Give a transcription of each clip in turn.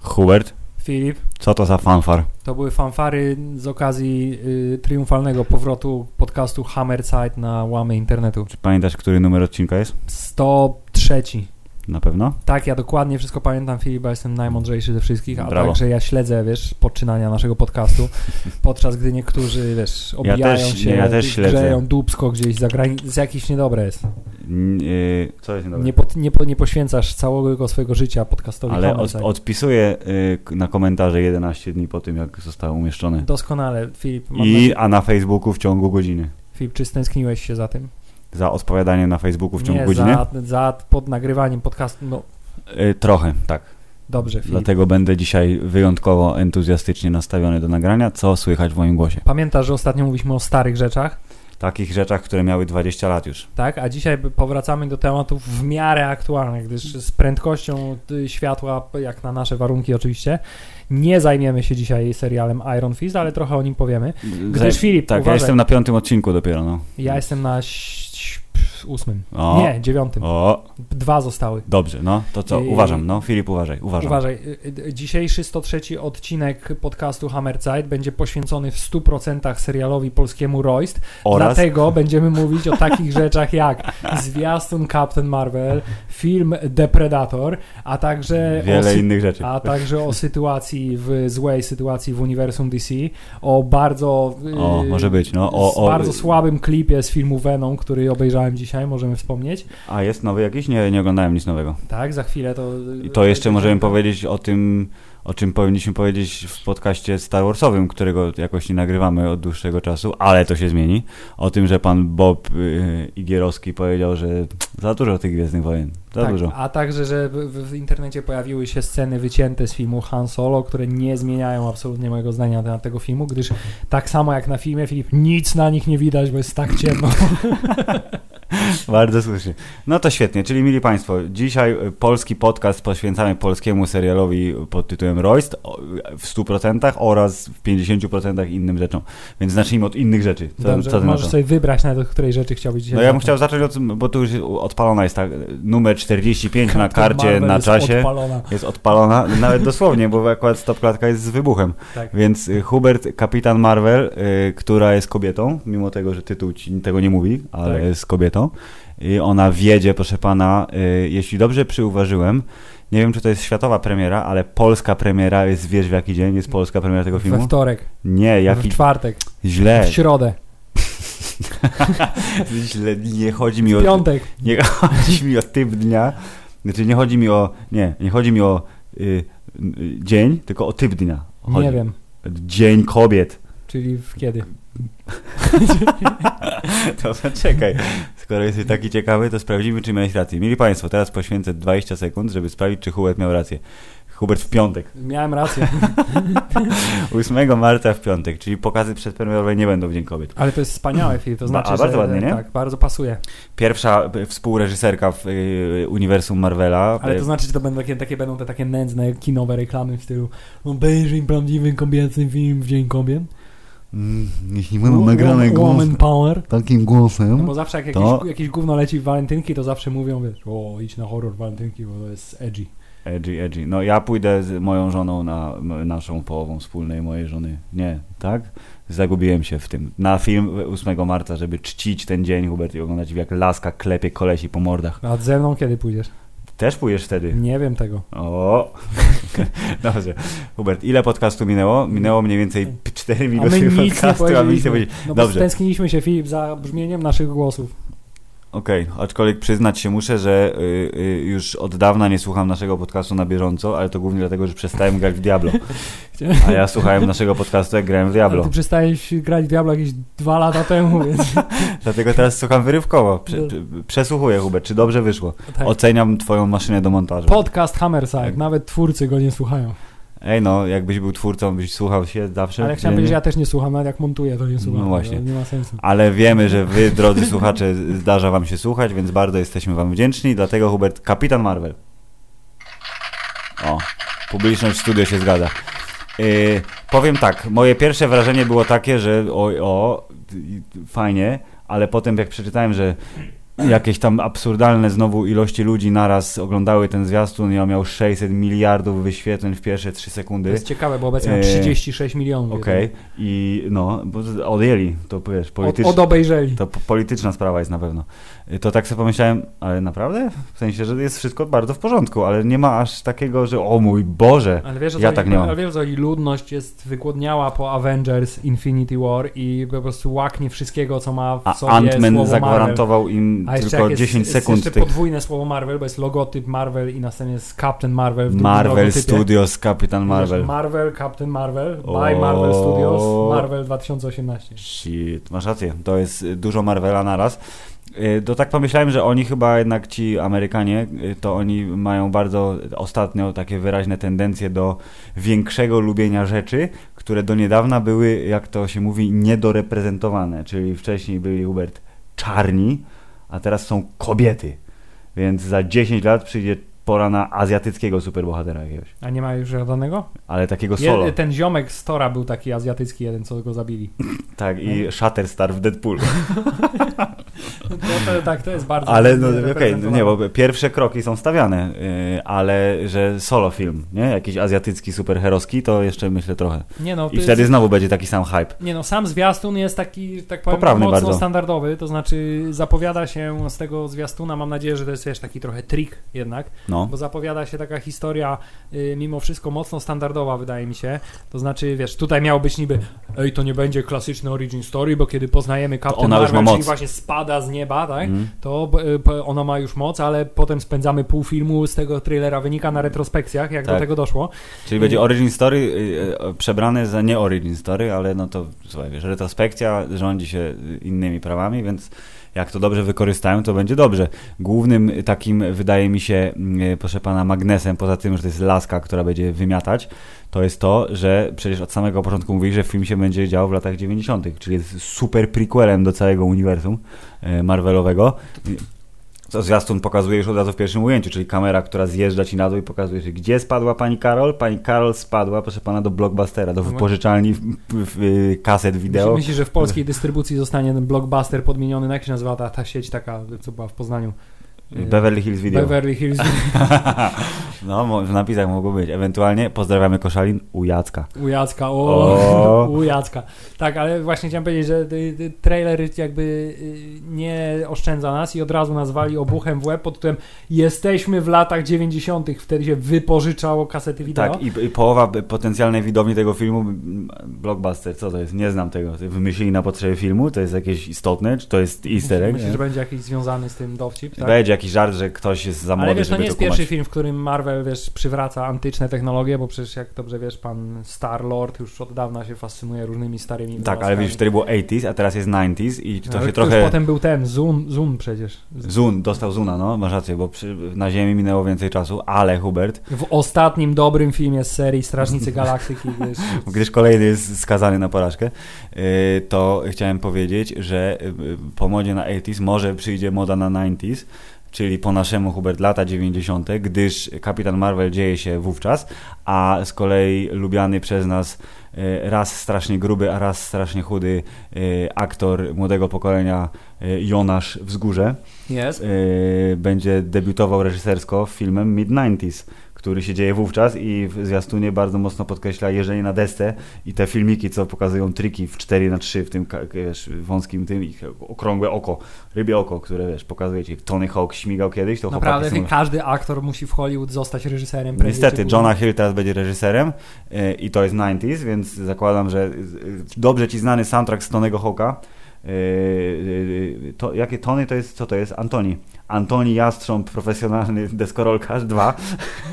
Hubert, Filip, co to za fanfar? to były fanfary z okazji y, triumfalnego powrotu podcastu Hammerside na łamy internetu. Czy pamiętasz, który numer odcinka jest? 103. Na pewno? Tak, ja dokładnie wszystko pamiętam, Filip, bo jestem najmądrzejszy ze wszystkich, a Brawo. także ja śledzę, wiesz, poczynania naszego podcastu, podczas gdy niektórzy, wiesz, obijają też- się, nie, ja też śledzę. grzeją dupsko gdzieś za granicą, z jakiś niedobre jest. Yy, co jest niedobre? Nie, pod, nie, po, nie poświęcasz całego swojego życia podcastowi Ale od, Hammerside. odpisuję y, k- na komentarze 11 dni po tym, jak zostały umieszczone. Doskonale, Filip. I, nadzieję- a na Facebooku w ciągu godziny. Filip, czy stęskniłeś się za tym? Za odpowiadanie na Facebooku w ciągu nie, godziny? za, za pod nagrywaniem podcastu. No, Y, trochę, tak. dobrze, Filip. Dlatego będę dzisiaj wyjątkowo entuzjastycznie nastawiony do nagrania, co słychać w moim głosie. Pamiętasz, że ostatnio mówiliśmy o starych rzeczach, Takich rzeczach, które miały 20 lat już. tak? A dzisiaj powracamy do tematów w miarę aktualnych, gdyż z prędkością światła, jak na nasze warunki oczywiście, nie zajmiemy się dzisiaj serialem Iron Fist, ale trochę o nim powiemy. Gdyż Filip, Tak, ja uważaj, jestem na piątym odcinku dopiero, no. ja jestem na ósmym. O. Nie, dziewiątym. O, Dwa zostały. dobrze, no. To co? Uważam, no. Filip, uważaj, uważam. Uważaj, y, y, dzisiejszy 103 odcinek podcastu Hammerzeit będzie poświęcony w 100% serialowi polskiemu Royst. Oraz Dlatego będziemy mówić o takich rzeczach jak zwiastun Captain Marvel, film Depredator, a także o, wiele sy- innych rzeczy. a także o sytuacji w złej sytuacji w uniwersum DC, o bardzo y, O, może być, no. O, o, bardzo słabym klipie z filmu Venom, który obejrzałem dzisiaj, możemy wspomnieć. A jest nowy jakiś? Nie, nie oglądałem nic nowego. Tak, za chwilę to I to jeszcze możemy powiedzieć o tym, o czym powinniśmy powiedzieć w podcaście Star Warsowym, którego jakoś nie nagrywamy od dłuższego czasu, ale to się zmieni. O tym, że pan Bob yy, Igierowski powiedział, że za dużo tych Gwiezdnych Wojen. Za tak, dużo. A także, że w, w internecie pojawiły się sceny wycięte z filmu Han Solo, które nie zmieniają absolutnie mojego zdania na temat tego filmu, gdyż tak samo jak na filmie, Filip, nic na nich nie widać, bo jest tak ciemno. Bardzo słusznie. No to świetnie, czyli mili Państwo, dzisiaj y, polski podcast poświęcamy polskiemu serialowi pod tytułem Royst w 100% oraz w 50% innym rzeczom. Więc zacznijmy od innych rzeczy. Co, Dobrze, co na możesz sobie wybrać nawet, od której rzeczy chciałbyś dzisiaj No ja bym zacząć. chciał zacząć od, bo tu już odpalona jest tak, numer 45 na karcie, Marvel na jest czasie. Odpalona. Jest odpalona, nawet dosłownie, bo akurat stopklatka jest z wybuchem. Tak. Więc y, Hubert, kapitan Marvel, y, która jest kobietą, mimo tego, że tytuł ci tego nie mówi, ale Tak. jest kobietą. I ona wiedzie, proszę pana, y, jeśli dobrze przyuważyłem, nie wiem, czy to jest światowa premiera, ale polska premiera jest, wiesz w jaki dzień jest polska premiera tego We filmu? wtorek, Nie, jaki... w czwartek, Źle. w środę, Źle. Nie chodzi mi o... w piątek. Nie chodzi mi o typ dnia. Znaczy nie chodzi mi o. Nie, nie chodzi mi o y, y, dzień, tylko o typ dnia. Chodzi. Nie wiem, Dzień kobiet. czyli w kiedy. To zaczekaj. Skoro jesteś taki ciekawy, to sprawdzimy, czy miałeś rację. Mieli Państwo, teraz poświęcę 20 sekund, żeby sprawdzić, czy Hubert miał rację. Hubert w piątek. Miałem rację, 8 marca w piątek, czyli pokazy przedpremierowe nie będą w Dzień Kobiet. ale to jest wspaniałe, Filip, to znaczy, a bardzo że ładnie, nie? tak, bardzo pasuje. Pierwsza współreżyserka w y, uniwersum Marvela. Ale to znaczy, że to będą takie, takie, będą te takie nędzne kinowe reklamy w stylu obejrzyj prawdziwy kobiecy film w Dzień Kobiet. Mm, jeśli będą nagrane głos, Power. takim głosem. No bo zawsze jak jakieś, To- jakieś gówno leci w walentynki, to zawsze mówią, wiesz, o idź na horror walentynki, bo to jest edgy. Edgy, edgy. No ja pójdę z moją żoną na naszą połową wspólnej mojej żony. Nie, tak? Zagubiłem się w tym. Na film 8 marca, żeby czcić ten dzień, Hubert, i oglądać jak laska klepie kolesi po mordach. A ze mną kiedy pójdziesz? Też pójdziesz wtedy. Nie wiem tego. O! Dobrze. Hubert, ile podcastu minęło? Minęło mniej więcej 4 A minuty my nic nie podcastu, a my nic nie powiedzieliśmy. powiedzieli. No bo Dobrze. stęskniliśmy się, Filip, za brzmieniem naszych głosów. Okej, aczkolwiek przyznać się muszę, że y, y, już od dawna nie słucham naszego podcastu na bieżąco, ale to głównie dlatego, że przestałem grać w Diablo. A ja słuchałem naszego podcastu, jak grałem w Ale Diablo. ty przestałeś grać w Diablo jakieś dwa lata temu, więc... Dlatego teraz słucham wyrywkowo. Prze, prze- przesłuchuję, Hubert, czy dobrze wyszło. Tak. Oceniam twoją maszynę do montażu. Podcast Hammerside, Tak. nawet twórcy go nie słuchają. Ej no, jakbyś był twórcą, byś słuchał się zawsze. Ale chciałem powiedzieć, że ja też nie słucham, nawet jak montuję, to nie słucham. No właśnie. Nie ma sensu. Ale wiemy, że wy, drodzy słuchacze, zdarza wam się słuchać, więc bardzo jesteśmy wam wdzięczni. Dlatego, Hubert, Kapitan Marvel. O, publiczność studio się zgadza. Yy, powiem tak, moje pierwsze wrażenie było takie, że o, o fajnie, ale potem jak przeczytałem, że jakieś tam absurdalne znowu ilości ludzi naraz oglądały ten zwiastun i on miał 600 miliardów wyświetleń w pierwsze 3 sekundy. To jest ciekawe, bo obecnie ma 36 milionów. Okej, okay. i no, bo odjęli, to wiesz, polityczne. Od, odobejrzeli. To polityczna sprawa jest na pewno. To tak sobie pomyślałem, ale naprawdę? W sensie, że jest wszystko bardzo w porządku, ale nie ma aż takiego, że o mój Boże, ale wiesz, ja tak nie mam. Ale wiesz, że ludność jest wygłodniała po Avengers Infinity War i po prostu łaknie wszystkiego, co ma w sobie A Ant-Man zagwarantował Marvel. im tylko jest, 10 jest, sekund. Jest jeszcze tych... podwójne słowo Marvel, bo jest logotyp Marvel i na scenie jest Captain Marvel. W Marvel logotypie. Studios, Captain Marvel. Marvel, Captain Marvel, by Marvel Studios, Marvel 2018. Shit, masz rację, to jest dużo Marvela naraz. Y, to tak pomyślałem, że oni chyba jednak ci Amerykanie, y, to oni mają bardzo ostatnio takie wyraźne tendencje do większego lubienia rzeczy, które do niedawna były, jak to się mówi, niedoreprezentowane. Czyli wcześniej byli Hubert czarni, a teraz są kobiety. Więc za 10 lat przyjdzie pora na azjatyckiego superbohatera jakiegoś. A nie ma już żadnego? Ale takiego solo. Je, ten ziomek z Tora był taki azjatycki jeden, co go zabili. tak, i. Shatterstar w Deadpoolu. to, to, tak, to jest bardzo... Ale no okej, okay, nie, bo pierwsze kroki są stawiane, yy, ale że solo film, nie? Jakiś azjatycki superherowski, to jeszcze myślę trochę. Nie no, I wtedy jest... znowu będzie taki sam hype. Nie no, sam zwiastun jest taki, tak powiem, Poprawny mocno bardzo. standardowy, to znaczy zapowiada się z tego zwiastuna, mam nadzieję, że to jest wiesz, taki trochę trik jednak, no. bo zapowiada się taka historia y, mimo wszystko mocno standardowa, wydaje mi się. To znaczy, wiesz, tutaj miało być niby, ej, to nie będzie klasyczny origin story, bo kiedy poznajemy Captain Marvel, czyli właśnie spada z nieba, tak, mm. to y, ona ma już moc, ale potem spędzamy pół filmu z tego trailera, wynika na retrospekcjach, jak tak. do tego doszło. Czyli będzie origin story y, przebrane za nie origin story, ale no to, słuchaj, wiesz, retrospekcja rządzi się innymi prawami, więc jak to dobrze wykorzystają, to będzie dobrze. Głównym takim, wydaje mi się, mm, proszę pana, magnesem, poza tym, że to jest laska, która będzie wymiatać, to jest to, że przecież od samego początku mówili, że film się będzie działo w latach 90., czyli jest super prequelem do całego uniwersum e, Marvelowego zwiastun pokazuje już od razu w pierwszym ujęciu, czyli kamera, która zjeżdża ci na dół i pokazuje, że gdzie spadła pani Karol? Pani Karol spadła, proszę pana, do Blockbustera, do wypożyczalni w, w, w, kaset wideo. Myślisz, że w polskiej dystrybucji zostanie ten Blockbuster podmieniony, na jak się nazywa ta, ta sieć taka, co była w Poznaniu? Beverly Hills Video. Beverly Hills No, w napisach mogło być. Ewentualnie pozdrawiamy Koszalin u Jacka. U Jacka, o, o. u Jacka. Tak, ale właśnie chciałem powiedzieć, że trailer jakby y, nie oszczędza nas i od razu nazwali obuchem w łeb pod tytułem Jesteśmy w latach 90. Wtedy się wypożyczało kasety wideo. Tak, i, i połowa potencjalnej widowni tego filmu blockbuster, co to jest? Nie znam tego. Wymyślili na potrzeby filmu? To jest jakieś istotne? Czy to jest easter egg? Myślisz, że będzie jakiś związany z tym dowcip? Tak? Będzie jakiś żart, że ktoś jest za młody, Ale wiesz, to nie jest pierwszy film, w którym Marvel, wiesz, przywraca antyczne technologie, bo przecież jak dobrze wiesz, pan Star-Lord już od dawna się fascynuje różnymi starymi Tak, ale wiesz, wtedy było 80s, a teraz jest 90s i to ale się trochę... potem był ten, Zun, Zun przecież. Zun, dostał Zuna, no, masz rację, bo przy, na Ziemi minęło więcej czasu, ale Hubert... W ostatnim dobrym filmie z serii Strażnicy Galaktyki, wiesz... Gdyż kolejny jest skazany na porażkę, y, to chciałem powiedzieć, że y, po modzie na 80s może przyjdzie moda na 90s, czyli po naszemu Hubert lata 90., gdyż Kapitan Marvel dzieje się wówczas, a z kolei lubiany przez nas e, raz strasznie gruby, a raz strasznie chudy e, aktor młodego pokolenia e, Jonasz Wzgórze yes. będzie debiutował reżysersko filmem Mid-90s który się dzieje wówczas i w zwiastunie bardzo mocno podkreśla jeżdżenie na desce i te filmiki, co pokazują triki w 4 na 3 w tym wiesz, wąskim tym i okrągłe oko, rybie oko, które wiesz, pokazuje ci. Tony Hawk śmigał kiedyś, to Naprawdę, są... każdy aktor musi w Hollywood zostać reżyserem. Niestety, Johna Hill teraz będzie reżyserem e, i to jest 90s, więc zakładam, że dobrze ci znany soundtrack z Tonego Hawka e, e, to, jakie Tony to jest, co to jest? Antoni. Antoni Jastrząb, profesjonalny deskorolkarz 2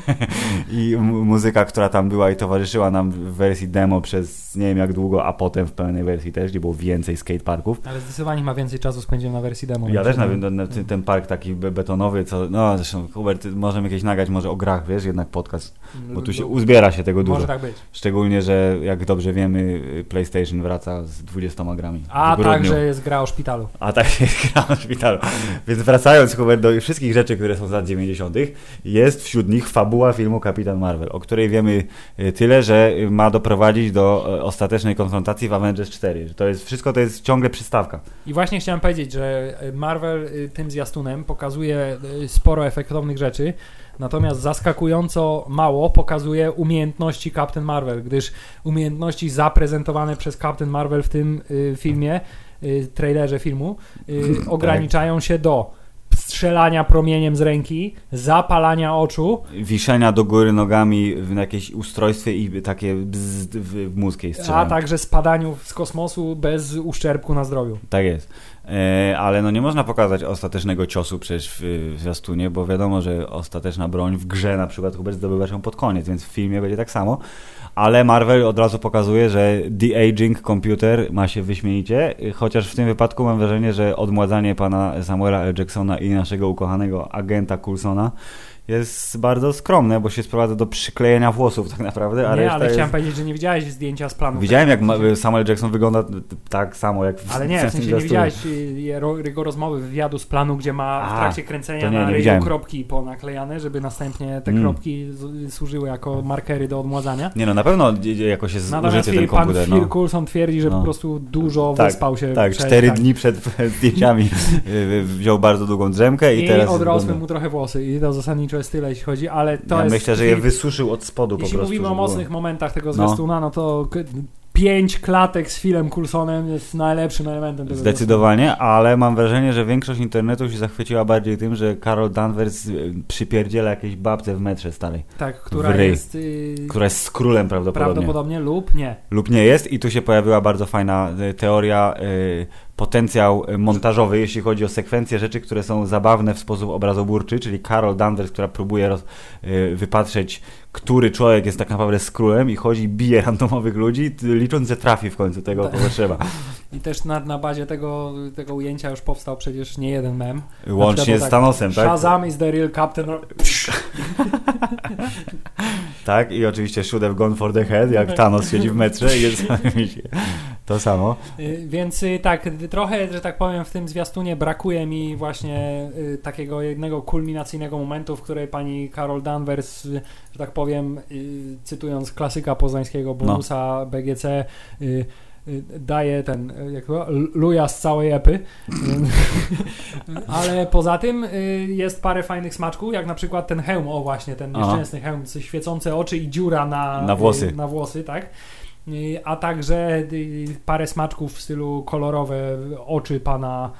i muzyka, która tam była i towarzyszyła nam w wersji demo przez nie wiem jak długo, a potem w pełnej wersji też, gdzie było więcej skateparków. Ale zdecydowanie ma więcej czasu spędziłem na wersji demo. Ja też na, na, na ten park taki betonowy, co, no zresztą Hubert, możemy jakieś nagrać może o grach, wiesz, jednak podcast, bo tu się uzbiera się tego dużo. Może tak być. Szczególnie, że jak dobrze wiemy, PlayStation wraca z 20 grami. A także jest gra o szpitalu. A tak jest gra o szpitalu. Więc wracając Hubert Do wszystkich rzeczy, które są z lat 90., jest wśród nich fabuła filmu Kapitan Marvel, o której wiemy y, tyle, że ma doprowadzić do y, ostatecznej konfrontacji w Avengers 4. To jest, wszystko to jest ciągle przystawka. I właśnie chciałem powiedzieć, że Marvel y, tym zwiastunem pokazuje sporo efektownych rzeczy, Natomiast zaskakująco mało pokazuje umiejętności Captain Marvel, gdyż umiejętności zaprezentowane przez Captain Marvel w tym y, filmie, y, trailerze filmu, y, tak. ograniczają się do strzelania promieniem z ręki, zapalania oczu. Wiszenia do góry nogami w jakieś ustrojstwie i takie bzz w mózg jej A także spadaniu z kosmosu bez uszczerbku na zdrowiu. Tak jest. E, ale no nie można pokazać ostatecznego ciosu przecież w, w zwiastunie, bo wiadomo, że ostateczna broń w grze na przykład Hubert zdobywa się pod koniec, więc w filmie będzie tak samo. Ale Marvel od razu pokazuje, że de-aging komputer ma się wyśmienicie, chociaż w tym wypadku mam wrażenie, że odmładzanie pana Samuela L. Jacksona i naszego ukochanego agenta Coulsona jest bardzo skromne, bo się sprowadza do przyklejenia włosów tak naprawdę. A nie, ale jest... chciałem powiedzieć, że nie widziałeś zdjęcia z planu. Widziałem, jak Samuel Jackson wygląda tak samo jak w Ale nie, w sensie nie widziałeś jego rozmowy, wywiadu z planu, gdzie ma w trakcie kręcenia nie, na ryju kropki ponaklejane, żeby następnie te mm. kropki służyły jako markery do odmładzania. Nie no, na pewno jakoś jest Natomiast użyty ten komputer. pan Phil no. Twierdzi, że no. po prostu dużo tak, wyspał się. Tak, przed, cztery tak. dni przed zdjęciami wziął bardzo długą drzemkę i, I teraz... odrosły mu trochę włosy i to zasadniczo jest tyle, jeśli chodzi, ale to ja jest... myślę, że je wysuszył od spodu jeśli po prostu. Jeśli mówimy o mocnych było. momentach tego zwiastuna, no, no to pięć klatek z filmem Coulsonem jest najlepszym elementem tego Zdecydowanie, zwiastuna. ale mam wrażenie, że większość internetu się zachwyciła bardziej tym, że Carol Danvers y, przypierdziela jakieś babce w metrze starej. Tak, która jest... Yy, która jest z królem prawdopodobnie. Prawdopodobnie lub nie. Lub nie jest i tu się pojawiła bardzo fajna y, teoria... Yy, potencjał montażowy, jeśli chodzi o sekwencje rzeczy, które są zabawne w sposób obrazoburczy, czyli Carol Danvers, która próbuje roz, y, wypatrzeć, który człowiek jest tak naprawdę skrólem i chodzi, bije randomowych ludzi, licząc, że trafi w końcu tego, kogo trzeba. I też na, na bazie tego, tego ujęcia już powstał przecież nie jeden mem. Łącznie z tak, Thanosem, tak? Shazam is the real captain. tak, i oczywiście should have gone for the head, jak Thanos siedzi w metrze i jest to samo. Y, więc y, tak, trochę, że tak powiem, w tym zwiastunie brakuje mi właśnie y, takiego jednego kulminacyjnego momentu, w której pani Carol Danvers, że tak powiem, cytując klasyka poznańskiego bonusa no. BGC, daje ten, jak to, luja z całej epy. Ale poza tym jest parę fajnych smaczków, jak na przykład ten hełm, o właśnie, ten nieszczęsny Aha. hełm, świecące oczy i dziura na, na włosy. Na włosy, tak? a także parę smaczków w stylu kolorowe oczy pana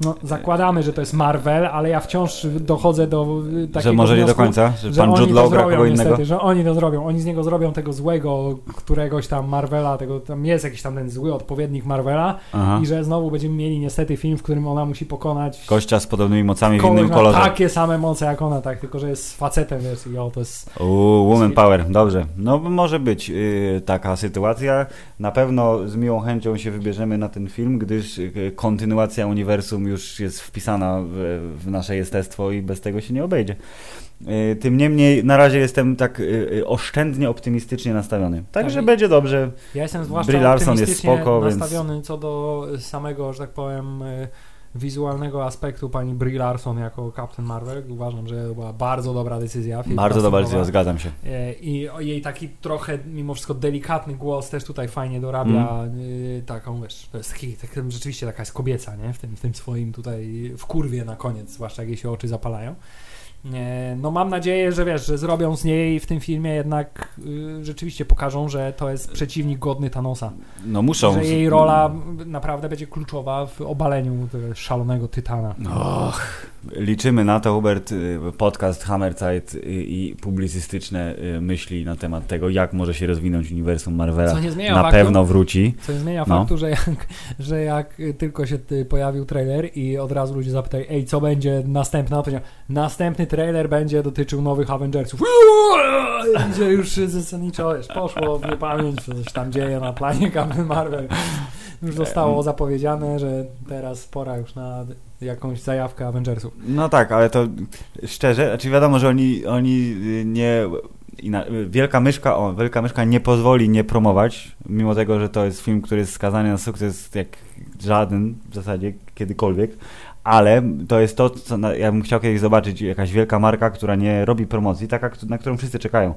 no, zakładamy, że to jest Marvel, ale ja wciąż dochodzę do takiego Że może wniosku, nie do końca, że, że pan Jude Law gra kogo innego. Niestety, że oni to zrobią. Oni z niego zrobią tego złego któregoś tam Marvela, tego, tam jest jakiś tam ten zły odpowiednik Marvela Aha. i że znowu będziemy mieli niestety film, w którym ona musi pokonać gościa z podobnymi mocami w innym kolorze. takie same moce jak ona, tak, tylko że jest facetem, wiesz, i o, to jest... Uuu, woman power, dobrze. No może być yy, taka sytuacja. Na pewno z miłą chęcią się wybierzemy na ten film, gdyż yy, kontynuacja uniwersum już jest wpisana w, w nasze jestestwo i bez tego się nie obejdzie. E, tym niemniej na razie jestem tak e, e, oszczędnie optymistycznie nastawiony. Także tak, będzie dobrze. Ja jestem zwłaszcza Brie Larson jest spoko, nastawiony więc... co do samego, że tak powiem, wizualnego aspektu pani Brie Larson jako Captain Marvel. Uważam, że była bardzo dobra decyzja. Bardzo dobra decyzja, zgadzam się. E, I jej taki trochę, mimo wszystko delikatny głos też tutaj fajnie dorabia mm. taką, wiesz, to jest tak, rzeczywiście taka jest kobieca, nie? W tym, w tym swoim tutaj, w kurwie na koniec, zwłaszcza jak jej się oczy zapalają. No mam nadzieję, że wiesz, że zrobią z niej w tym filmie jednak y, rzeczywiście pokażą, że to jest przeciwnik godny Thanosa. No muszą. Że jej rola naprawdę będzie kluczowa w obaleniu szalonego Tytana. Och, liczymy na to, Hubert, y, podcast Hammerzeit i publicystyczne y, myśli na temat tego, jak może się rozwinąć uniwersum Marvela. Co nie zmienia na faktu, pewno wróci. Co nie zmienia no. faktu, że jak, że jak tylko się pojawił trailer i od razu ludzie zapytali, ej, co będzie następne? To następny trailer będzie dotyczył nowych Avengersów. Gdzie już zasadniczo wiesz, poszło w niepamięć, co coś tam dzieje na planie Captain Marvel. Już zostało zapowiedziane, że teraz pora już na jakąś zajawkę Avengersów. No tak, ale to szczerze, znaczy wiadomo, że oni, oni nie... Wielka Myszka, o, Wielka Myszka nie pozwoli nie promować, mimo tego, że to jest film, który jest skazany na sukces jak żaden w zasadzie kiedykolwiek, ale to jest to, co na, ja bym chciał kiedyś zobaczyć, jakaś wielka marka, która nie robi promocji, taka, na którą wszyscy czekają.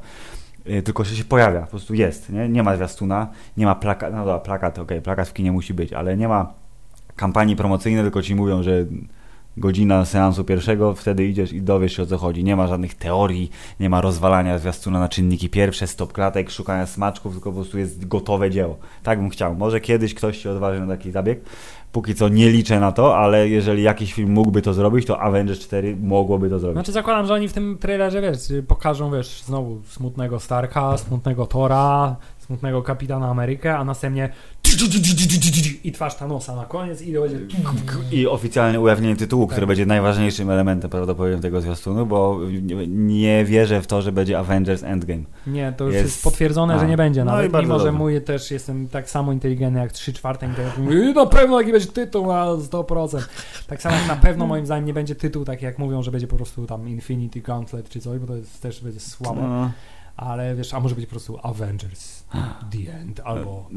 Y, tylko że się pojawia, po prostu jest, nie, nie ma zwiastuna, nie ma plakat, no dobra, plakat, okej, okay, plakat w kinie musi być, ale nie ma kampanii promocyjnej, tylko ci mówią, że godzina seansu pierwszego, wtedy idziesz i dowiesz się o co chodzi. Nie ma żadnych teorii, nie ma rozwalania zwiastuna na czynniki pierwsze, stop klatek, szukania smaczków, tylko po prostu jest gotowe dzieło. Tak bym chciał. Może kiedyś ktoś się odważy na taki zabieg. Póki co nie liczę na to, ale jeżeli jakiś film mógłby to zrobić, to Avengers 4 mogłoby to zrobić. Znaczy zakładam, że oni w tym trailerze, wiesz, pokażą, wiesz, znowu smutnego Starka, smutnego Tora, smutnego Kapitana Amerykę, a następnie i twarz Thanosa na koniec i będzie... I oficjalne ujawnienie tytułu, tak. które będzie najważniejszym elementem prawdopodobnie tego zwiastunu, bo nie wierzę w to, że będzie Avengers Endgame. Nie, to już jest, jest potwierdzone, a. że nie będzie no nawet, mimo, że mój też jestem tak samo inteligentny jak 3 czwarte I na pewno taki będzie tytuł na 100%. Tak samo jak na pewno moim zdaniem nie będzie tytuł taki jak mówią, że będzie po prostu tam Infinity Gauntlet czy coś, bo to jest, też będzie słabe. No ale wiesz, a może być po prostu Avengers The End albo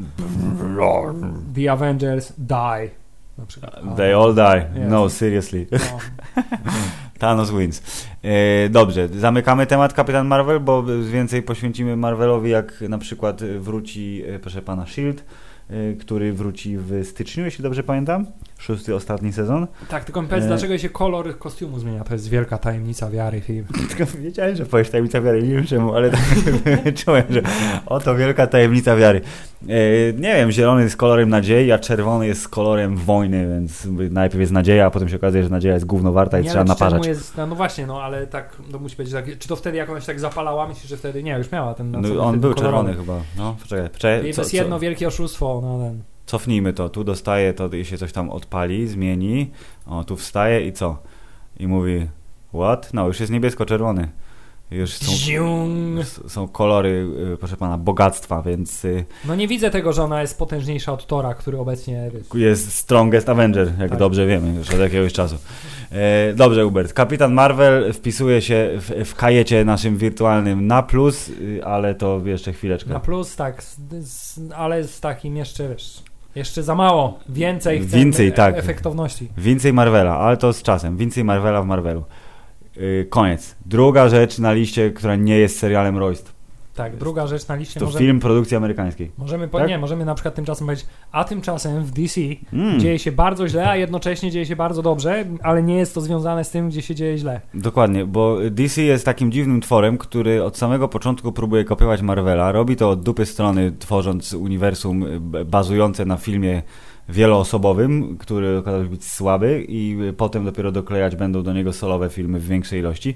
The Avengers Die na przykład. They all die. No, seriously. No. Thanos wins. E, dobrze, zamykamy temat Kapitan Marvel, bo więcej poświęcimy Marvelowi, jak na przykład wróci, e, proszę pana, Shield, e, który wróci w styczniu, jeśli dobrze pamiętam szósty, ostatni sezon. Tak, tylko mi powiedz, e... dlaczego się kolor kostiumu zmienia? To jest wielka tajemnica wiary film. Tylko wiedziałem, że powiesz tajemnica wiary, nie wiem czemu, ale tak czułem, że oto wielka tajemnica wiary. E, nie wiem, zielony jest kolorem nadziei, a czerwony jest kolorem wojny, więc najpierw jest nadzieja, a potem się okazuje, że nadzieja jest gówno warta i nie, trzeba naparzać. Jest, no, no, właśnie, no ale tak, to musi być tak, czy to wtedy jak ona się tak zapalała, myślisz, że wtedy, nie, już miała ten... No, on był kolorowy. czerwony chyba, no, poczekaj. poczekaj co, to jest jedno co? wielkie oszustwo, no ten cofnijmy to, tu dostaje to i się coś tam odpali, zmieni, o, tu wstaje i co? I mówi, what? No, już jest niebiesko-czerwony. Już są, są kolory, y, proszę pana, bogactwa, więc... Y, no nie widzę tego, że ona jest potężniejsza od Tora, który obecnie... Jest strongest Avenger, jak tak. dobrze wiemy, już od jakiegoś czasu. E, dobrze, Hubert. Kapitan Marvel wpisuje się w, w kajecie naszym wirtualnym na plus, y, ale to jeszcze chwileczkę. Na plus, tak, ale z takim jeszcze, wiesz... Jeszcze za mało. Więcej chcę Więcej, tak. efektowności. Więcej Marvela, ale to z czasem. Więcej Marvela w Marvelu. Yy, koniec. Druga rzecz na liście, która nie jest serialem Royst. Tak, druga rzecz na liście. To możemy, film produkcji amerykańskiej. Możemy, tak? nie, możemy na przykład tymczasem powiedzieć, a tymczasem w DC mm. dzieje się bardzo źle, a jednocześnie dzieje się bardzo dobrze, ale nie jest to związane z tym, gdzie się dzieje źle. Dokładnie, bo DC jest takim dziwnym tworem, który od samego początku próbuje kopiować Marvela. Robi to od dupy strony, tworząc uniwersum bazujące na filmie wieloosobowym, który okazał się być słaby i potem dopiero doklejać będą do niego solowe filmy w większej ilości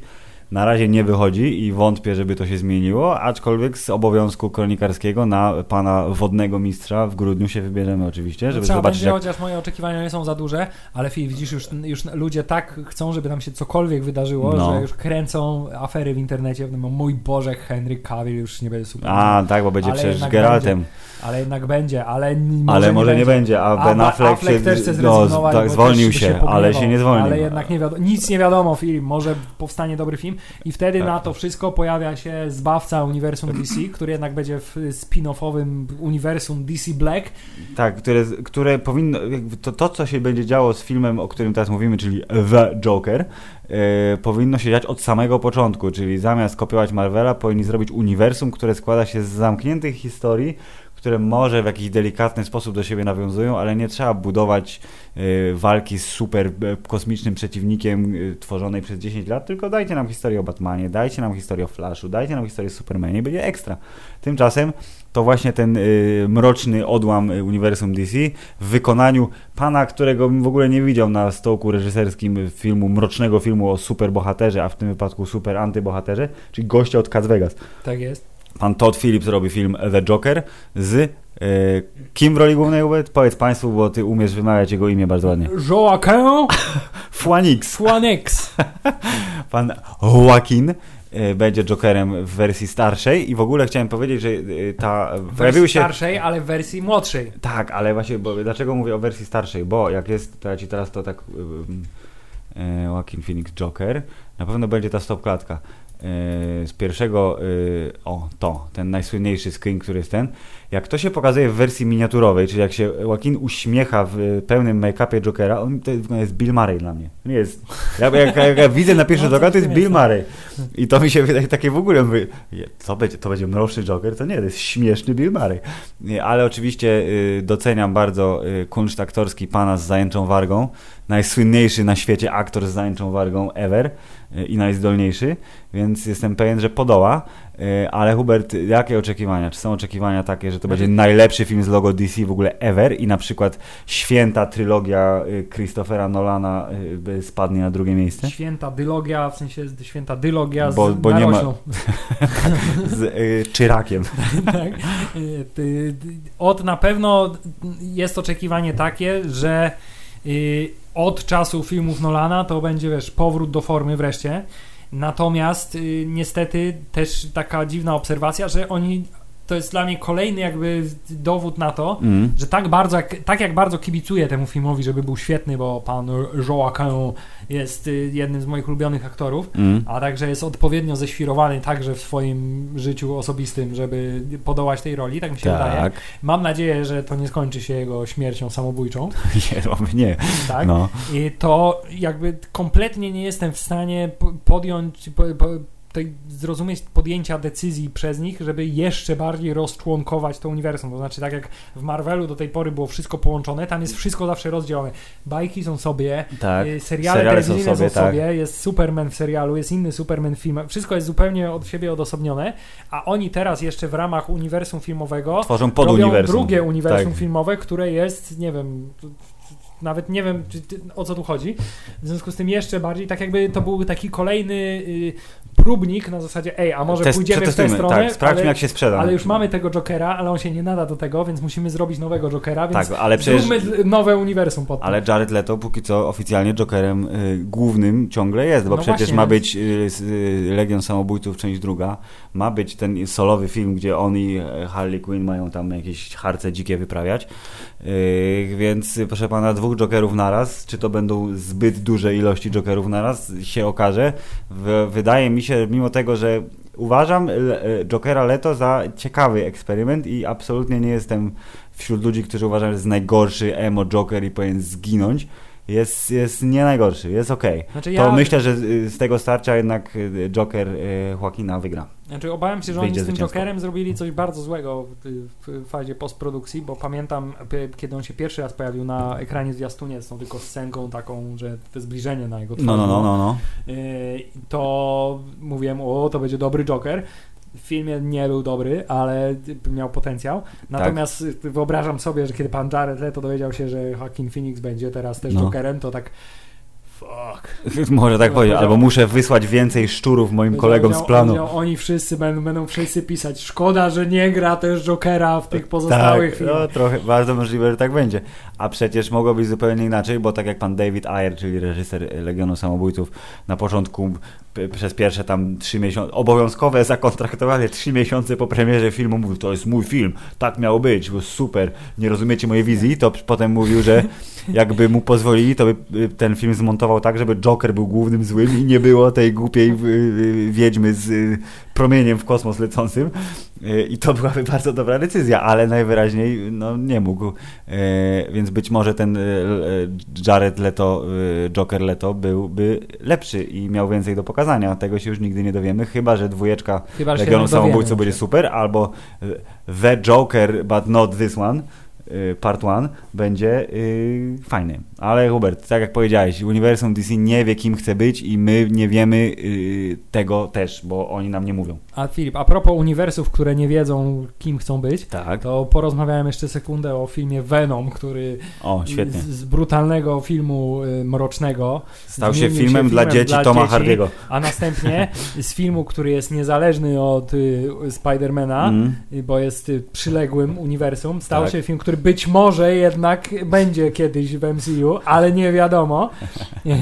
na razie nie wychodzi i wątpię, żeby to się zmieniło, aczkolwiek z obowiązku kronikarskiego na pana wodnego mistrza w grudniu się wybierzemy oczywiście, żeby Trzeba zobaczyć. Będzie, jak... chociaż moje oczekiwania nie są za duże, ale widzisz, już, już ludzie tak chcą, żeby nam się cokolwiek wydarzyło, no. że już kręcą afery w internecie. Mój Boże, Henry Cavill już nie będzie super. A, tak, bo będzie ale przecież Geraltem. Będzie, ale jednak będzie, ale może Ale może nie, nie będzie, a Ben Affleck, Affleck się, też chce no, tak, zwolnił się, się ale się nie zwolnił. Ale jednak nie wiadomo, nic nie wiadomo film, może powstanie dobry film i wtedy tak. na to wszystko pojawia się zbawca uniwersum DC, który jednak będzie w spin-offowym uniwersum DC Black. Tak, które, które powinno, to, to co się będzie działo z filmem, o którym teraz mówimy, czyli The Joker, yy, powinno się dziać od samego początku, czyli zamiast kopiować Marvela, powinni zrobić uniwersum, które składa się z zamkniętych historii, które może w jakiś delikatny sposób do siebie nawiązują, ale nie trzeba budować y, walki z super y, kosmicznym przeciwnikiem y, tworzonej przez 10 lat, tylko dajcie nam historię o Batmanie, dajcie nam historię o Flashu, dajcie nam historię o Supermanie będzie ekstra. Tymczasem to właśnie ten y, mroczny odłam uniwersum DC w wykonaniu pana, którego bym w ogóle nie widział na stołku reżyserskim filmu, mrocznego filmu o superbohaterze, a w tym wypadku super antybohaterze, czyli gościa od Cats Vegas. Tak jest. Pan Todd Phillips robi film The Joker z e, kim w roli głównej Powiedz Państwu, bo Ty umiesz wymawiać jego imię bardzo ładnie. Joaquin Phoenix. Phoenix. Pan Joaquin e, będzie Jokerem w wersji starszej i w ogóle chciałem powiedzieć, że e, ta... Wersji się... starszej, ale w wersji młodszej. Tak, ale właśnie, bo, dlaczego mówię o wersji starszej? Bo jak jest, to ja Ci teraz to tak... Joaquin Phoenix Joker, na pewno będzie ta stopklatka. Z pierwszego, o to, ten najsłynniejszy screen, który jest ten, jak to się pokazuje w wersji miniaturowej, czyli jak się Joaquin uśmiecha w pełnym make-upie Jokera, on to jest Bill Murray dla mnie. Nie jest. Jak, jak, jak, jak widzę na pierwszy no, to jest Bill Murray. I to mi się wydaje takie w ogóle, mówię, co będzie, to będzie mroczny Joker? To nie, to jest śmieszny Bill Murray. Ale oczywiście y, doceniam bardzo y, kunszt aktorski pana z zajęczą wargą, najsłynniejszy na świecie aktor z zajęczą wargą ever i najzdolniejszy, więc jestem pewien, że podoła. E, ale Hubert, jakie oczekiwania? Czy są oczekiwania takie, że to będzie najlepszy film z logo DC w ogóle ever i na przykład święta trylogia y, Christophera Nolana spadnie na drugie miejsce? Święta dylogia, w sensie święta dylogia bo, z bo nie ma z y, Czyrakiem. tak. Od na pewno jest oczekiwanie takie, że od czasu filmów Nolana to będzie wiesz, powrót do formy wreszcie. Natomiast y, niestety też taka dziwna obserwacja, że oni to jest dla mnie kolejny jakby dowód na to, mm. że tak bardzo, jak, tak jak bardzo kibicuję temu filmowi, żeby był świetny, bo pan Joaquin jest y, jednym z moich ulubionych aktorów, mm. a także jest odpowiednio ześwirowany także w swoim życiu osobistym, żeby podołać tej roli, tak mi się tak. wydaje. Mam nadzieję, że to nie skończy się jego śmiercią samobójczą. Nie, nie. Tak? No. I to jakby kompletnie nie jestem w stanie podjąć, tej, zrozumieć podjęcia decyzji przez nich, żeby jeszcze bardziej rozczłonkować to uniwersum. To znaczy, tak jak w Marvelu do tej pory było wszystko połączone, tam jest wszystko zawsze rozdzielone. Bajki są sobie, tak, y, seriale, seriale są, sobie, są sobie tak. jest Superman w serialu, jest inny Superman w wszystko jest zupełnie od siebie odosobnione, a oni teraz jeszcze w ramach uniwersum filmowego tworzą pod uniwersum. drugie uniwersum tak. filmowe, które jest, nie wiem, nawet nie wiem, czy, o co tu chodzi. W związku z tym jeszcze bardziej, tak jakby to był taki kolejny y, próbnik na zasadzie, ej, a może Test, pójdziemy w tę stronę, tak, sprawdźmy ale, jak się sprzeda. Ale już mamy tego Jokera, ale on się nie nada do tego, więc musimy zrobić nowego Jokera, więc tak, ale przecież, zróbmy nowe uniwersum pod Ale Jared Leto póki co oficjalnie Jokerem y, głównym ciągle jest, bo no przecież właśnie, ma być y, y, Legion Samobójców, część druga, ma być ten solowy film, gdzie on i e, Harley Quinn mają tam jakieś harce dzikie wyprawiać, y, więc proszę pana, dwóch Jokerów naraz, czy to będą zbyt duże ilości Jokerów naraz, się okaże. Wydaje mi się, się, mimo tego, że uważam e, Jokera Leto za ciekawy eksperyment i absolutnie nie jestem wśród ludzi, którzy uważają, że jest najgorszy emo Joker i powinien zginąć jest, jest nie najgorszy, jest ok. Znaczy ja... To myślę, że z tego starcia jednak y, Joker y, Joaquina wygra. Znaczy obawiam się, że Wyjdzie oni z tym Jokerem zrobili coś bardzo złego w fazie postprodukcji, bo pamiętam, kiedy on się pierwszy raz pojawił na ekranie zwiastunie z tą tylko scenką taką, że to zbliżenie na jego twarz. No, no, no, no, no. Y, to mówiłem, o, to będzie dobry Joker w filmie nie był dobry, ale miał potencjał. Natomiast tak. wyobrażam sobie, że kiedy pan Jared Leto dowiedział się, że Joaquin Phoenix będzie teraz też no. Jokerem, to tak Fuck. Może tak powiedzieć, albo muszę wysłać więcej szczurów moim kolegom z planu. Oni wszyscy będą, będą wszyscy pisać. Szkoda, że nie gra też Jokera w tych pozostałych tak, filmach. No, trochę, bardzo możliwe, że tak będzie. A przecież mogło być zupełnie inaczej, bo tak jak pan David Ayer, czyli reżyser Legionu Samobójców, na początku przez pierwsze tam trzy miesiące, obowiązkowe zakontraktowanie trzy miesiące po premierze filmu mówił, to jest mój film, tak miało być, był super, nie rozumiecie mojej wizji, to potem mówił, że jakby mu pozwolili, to by y, ten film zmontował tak, żeby Joker był głównym złym i nie było tej głupiej y, y, wiedźmy z promieniem w kosmos lecącym. I to byłaby bardzo dobra decyzja, ale najwyraźniej no, nie mógł, więc być może ten Jared Leto, Joker Leto byłby lepszy i miał więcej do pokazania, tego się już nigdy nie dowiemy, chyba, że dwójeczka chyba, Legionu Samobójców będzie super, albo The Joker, but not this one, Y, part 1 będzie yy, fajny. Ale Hubert, tak jak powiedziałeś, uniwersum DC nie wie, kim chce być i my nie wiemy yy, tego też, bo oni nam nie mówią. A Filip, a propos uniwersów, które nie wiedzą, kim chcą być, tak. to porozmawiałem jeszcze sekundę o filmie Venom, który o, świetnie. Z, z brutalnego filmu y, mrocznego stał się filmem, się filmem dla dzieci dla Toma dzieci, Hardiego. A następnie z filmu, który jest niezależny od y, Spidermana, mm. bo jest przyległym uniwersum, stał tak. się film, który być może jednak będzie kiedyś w MCU, ale nie wiadomo.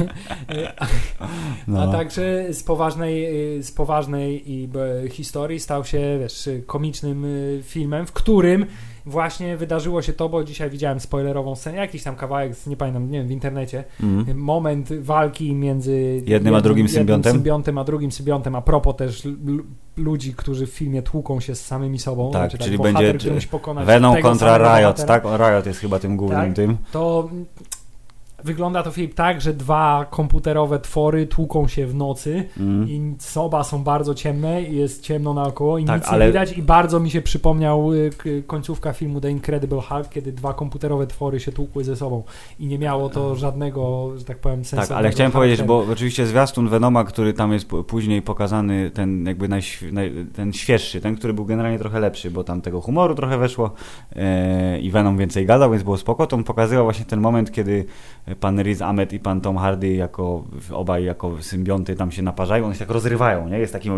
No. A także z poważnej, z poważnej b- historii stał się wiesz, komicznym y, filmem, w którym właśnie wydarzyło się to, bo dzisiaj widziałem spoilerową scenę, jakiś tam kawałek, z- nie pamiętam, nie wiem, w internecie, Mhm. moment walki między Jednym a drugim symbiontem? jednym symbiontem a drugim symbiontem, a propos też ludzi, którzy w filmie tłuką się z samymi sobą, Tak, znaczy, czyli bohater, będzie Venom kontra Riot, bohatera. tak? Riot jest chyba tym głównym Tak. tym. To mm, wygląda to film tak, że dwa komputerowe twory tłuką się w nocy Mhm. i oba są bardzo ciemne i jest ciemno naokoło i Tak, nic ale- nie widać i bardzo mi się przypomniał y, końcówka filmu The Incredible Hulk, kiedy dwa komputerowe twory się tłukły ze sobą i nie miało to żadnego, że tak powiem, sensu. Tak, ale chciałem powiedzieć, bo oczywiście zwiastun Venoma, który tam jest później pokazany, ten jakby najśw- naj, ten świeższy, ten, który był generalnie trochę lepszy, bo tam tego humoru trochę weszło e, i Venom więcej gadał, więc było spoko, to on pokazywał właśnie ten moment, kiedy pan Riz Ahmed i pan Tom Hardy jako obaj jako symbionty tam się naparzają, one się tak rozrywają, nie? Jest taki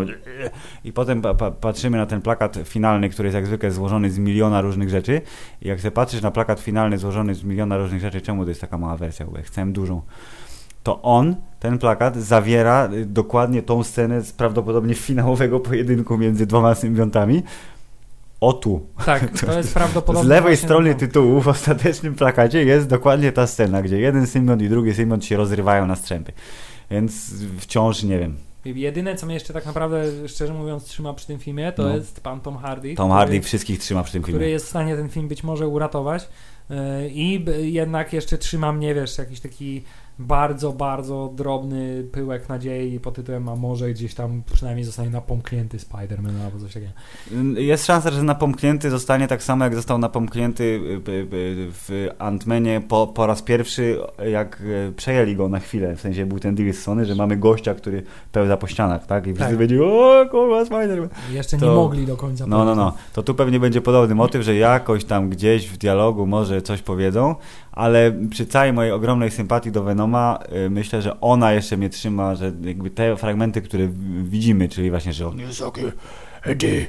i potem pa, pa, patrzymy na ten plakat finalny, który jest jak zwykle złożony z miliona różnych rzeczy i jak sobie patrzysz na plakat finalny złożony z miliona różnych rzeczy, czemu to jest taka mała wersja, bo ja chcę dużą to on, ten plakat, zawiera y, dokładnie tą scenę z prawdopodobnie finałowego pojedynku między dwoma symbiontami. O tu. Tak, to jest prawdopodobnie... Z lewej strony to. tytułu w ostatecznym plakacie jest dokładnie ta scena, gdzie jeden symbiont i drugi symbiont się rozrywają na strzępy. Więc wciąż nie wiem. Jedyne, co mnie jeszcze tak naprawdę, szczerze mówiąc, trzyma przy tym filmie, to No. jest pan Tom Hardy. Tom który- Hardy wszystkich trzyma przy tym który filmie. jest w stanie ten film być może uratować. Yy, I jednak jeszcze trzyma mnie, wiesz, jakiś taki bardzo, bardzo drobny pyłek nadziei pod tytułem, a może gdzieś tam przynajmniej zostanie napomknięty Spider-Man albo coś takiego. Jest szansa, że napomknięty zostanie tak samo, jak został napomknięty y, y, y, w Ant-Manie po, po raz pierwszy, jak przejęli go na chwilę. W sensie był ten deal z Sony, że mamy gościa, który pełza po ścianach, tak? I wszyscy Tak. będzie, o kurwa, Spider-Man. Jeszcze To- nie mogli do końca No, no, no. To tu pewnie będzie podobny motyw, że jakoś tam gdzieś w dialogu może coś powiedzą, ale przy całej mojej ogromnej sympatii do Venoma y, myślę, że ona jeszcze mnie trzyma, że jakby te fragmenty, które widzimy, czyli właśnie, że on It's okay, Eddie.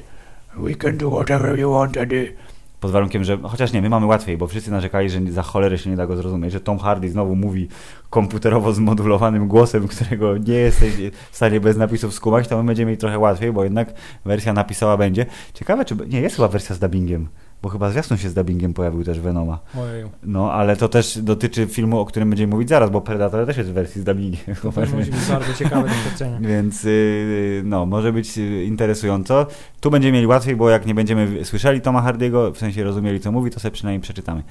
We can do whatever you want, Eddie. pod warunkiem, że chociaż nie, my mamy łatwiej, bo wszyscy narzekali, że za cholerę się nie da go zrozumieć, że Tom Hardy znowu mówi komputerowo zmodulowanym głosem, którego nie jesteś w stanie bez napisów skumać, to my będziemy mieli trochę łatwiej, bo jednak wersja napisała będzie. Ciekawe, czy... Nie, jest chyba wersja z dubbingiem, bo chyba zwiastun się z dubbingiem pojawił też Venoma. Ojeju. No, ale to też dotyczy filmu, o którym będziemy mówić zaraz, bo Predator też jest w wersji z dubbingiem. To też musi być bardzo ciekawe doświadczenie. Więc yy, no, może być yy, interesująco. Tu będziemy mieli łatwiej, bo jak nie będziemy słyszeli Toma Hardiego, w sensie rozumieli co mówi, to sobie przynajmniej przeczytamy.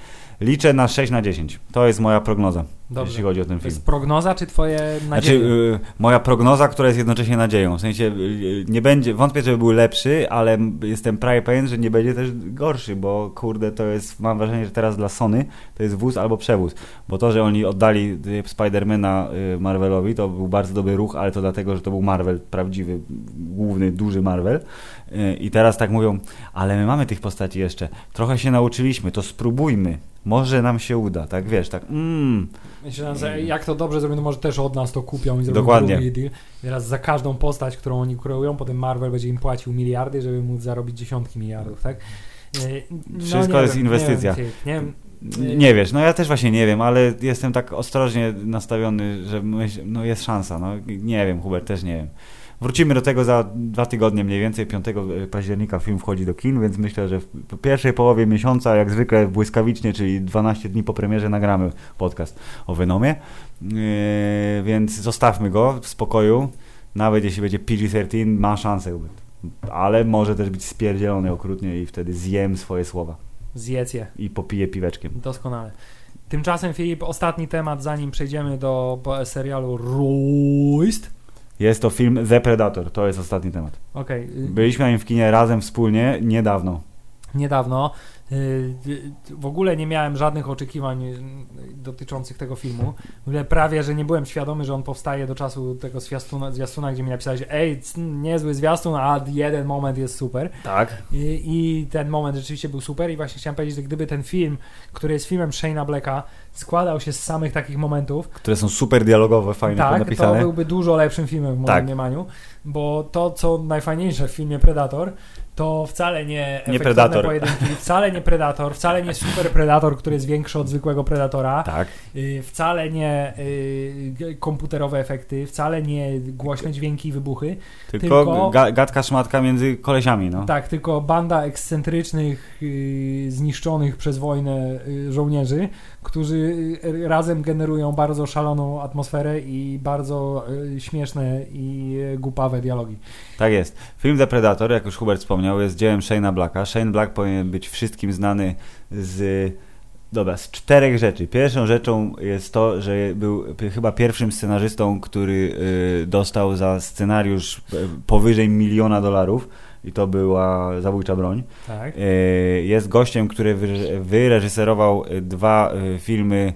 Liczę na 6 na 10. To jest moja prognoza, Dobrze. jeśli chodzi o ten To film. jest prognoza, czy twoje Znaczy, nadzieje? yy, moja prognoza, która jest jednocześnie nadzieją. W sensie yy, nie będzie, wątpię, żeby był lepszy, ale jestem prawie pewien, że nie będzie też gorszy, bo kurde, to jest, mam wrażenie, że teraz dla Sony to jest wóz albo przewóz. Bo to, że oni oddali y, Spidermana y, Marvelowi, to był bardzo dobry ruch, ale to dlatego, że to był Marvel, prawdziwy, główny, duży Marvel. Y, I teraz tak mówią, ale my mamy tych postaci jeszcze. Trochę się nauczyliśmy, to spróbujmy. Może nam się uda, tak wiesz, tak. Mm. Myślę, że jak to dobrze zrobią, to może też od nas to kupią i zrobią Dokładnie. drugi deal. Teraz za każdą postać, którą oni kreują, potem Marvel będzie im płacił miliardy, żeby móc zarobić dziesiątki miliardów, tak? Yy, no Wszystko nie jest wiem, inwestycja. Nie wiem, nie wiem, nie wiesz, no ja też właśnie nie wiem, ale jestem tak ostrożnie nastawiony, że myśl, no jest szansa, no nie wiem, Hubert, też nie wiem. Wrócimy do tego za dwa tygodnie mniej więcej, 5 października film wchodzi do kin, więc myślę, że w pierwszej połowie miesiąca, jak zwykle błyskawicznie, czyli 12 dni po premierze nagramy podcast o Venomie, yy, więc zostawmy go w spokoju, nawet jeśli będzie PG-13, ma szansę, ale może też być spierdzielony okrutnie i wtedy zjem swoje słowa zjedz je. i popiję piweczkiem. Doskonale. Tymczasem, Filip, ostatni temat, zanim przejdziemy do serialu Roist. Jest to film The Predator, to jest ostatni temat. Okej, y, Byliśmy na nim w kinie razem wspólnie niedawno. niedawno. Y, y, W ogóle nie miałem żadnych oczekiwań y, dotyczących tego filmu. W ogóle prawie, że nie byłem świadomy, że on powstaje do czasu tego zwiastuna, zwiastuna gdzie mi napisałeś, ej, niezły zwiastun, a jeden moment jest super. Tak. I, I ten moment rzeczywiście był super i właśnie chciałem powiedzieć, że gdyby ten film, który jest filmem Shane'a Blacka, składał się z samych takich momentów, Które są super dialogowe, fajnie tak, to napisane. byłby dużo lepszym filmem w moim Tak. mniemaniu, bo to, co najfajniejsze w filmie Predator, to wcale nie efektywne Predator. pojedynki, wcale nie Predator, wcale nie Super Predator, który jest większy od zwykłego Predatora, Tak. y, wcale nie y, komputerowe efekty, wcale nie głośne dźwięki i wybuchy, Tylko, Tylko- Ga gadka szmatka między kolesiami, no. tak, tylko banda ekscentrycznych, y, zniszczonych przez wojnę żołnierzy, którzy y, razem generują bardzo szaloną atmosferę i bardzo y, śmieszne i y, głupawe dialogi. Tak jest. Film The Predator, jak już Hubert wspomniał, jest dziełem Shane'a Blacka. Shane Black powinien być wszystkim znany z... Dobra, z czterech rzeczy. Pierwszą rzeczą jest to, że był chyba pierwszym scenarzystą, który dostał za scenariusz powyżej miliona dolarów i to była Zabójcza Broń. Tak. Y, Jest gościem, który wyre- wyreżyserował y, dwa y, filmy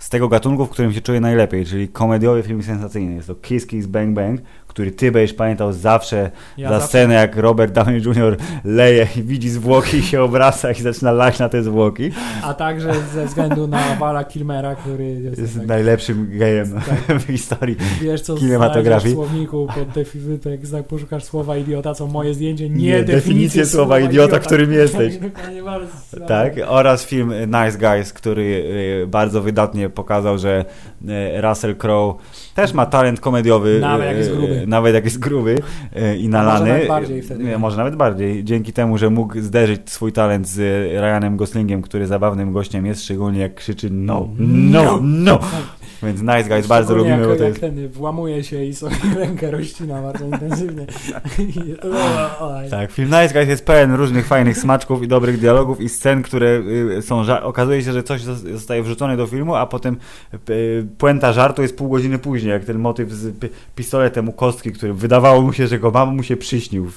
z tego gatunku, w którym się czuje najlepiej, czyli komediowe filmy sensacyjne. Jest to Kiss Kiss Bang Bang, który ty będziesz pamiętał zawsze Ja za zawsze- scenę, jak Robert Downey Jr. leje i widzi zwłoki i się obraca i zaczyna lać na te zwłoki. A także ze względu na Wala Kilmera, który jest, Jest tak, najlepszym gejem Tak. w historii. wiesz co kinematografii. w słowniku pod defi- jak znak poszukasz słowa idiota, co moje zdjęcie, nie, Nie, definicję definicję słowa idiota, którym jesteś. Tak. Tak, oraz film Nice Guys, który y, bardzo wydatnie pokazał, że y, Russell Crowe też ma talent komediowy. Nawet jak y, jest gruby. Nawet jak jest gruby y, i nalany. nawet bardziej wtedy. Może nawet bardziej. Dzięki temu, że mógł zderzyć swój talent z Ryanem Goslingiem, który zabawnym gościem jest, szczególnie jak krzyczy no, no, no. Więc Nice Guys bardzo lubimy, jak, bo to jest... ten włamuje się i sobie rękę rozcina bardzo intensywnie. I- o, o, Tak, film Nice Guys jest pełen różnych fajnych smaczków i dobrych dialogów i scen, które y, są... Ża- okazuje się, że coś zos- zostaje wrzucone do filmu, a potem y, puenta żartu jest pół godziny później, jak ten motyw z pi- pistoletem u kostki, który wydawało mu się, że go mam, mu się przyśnił.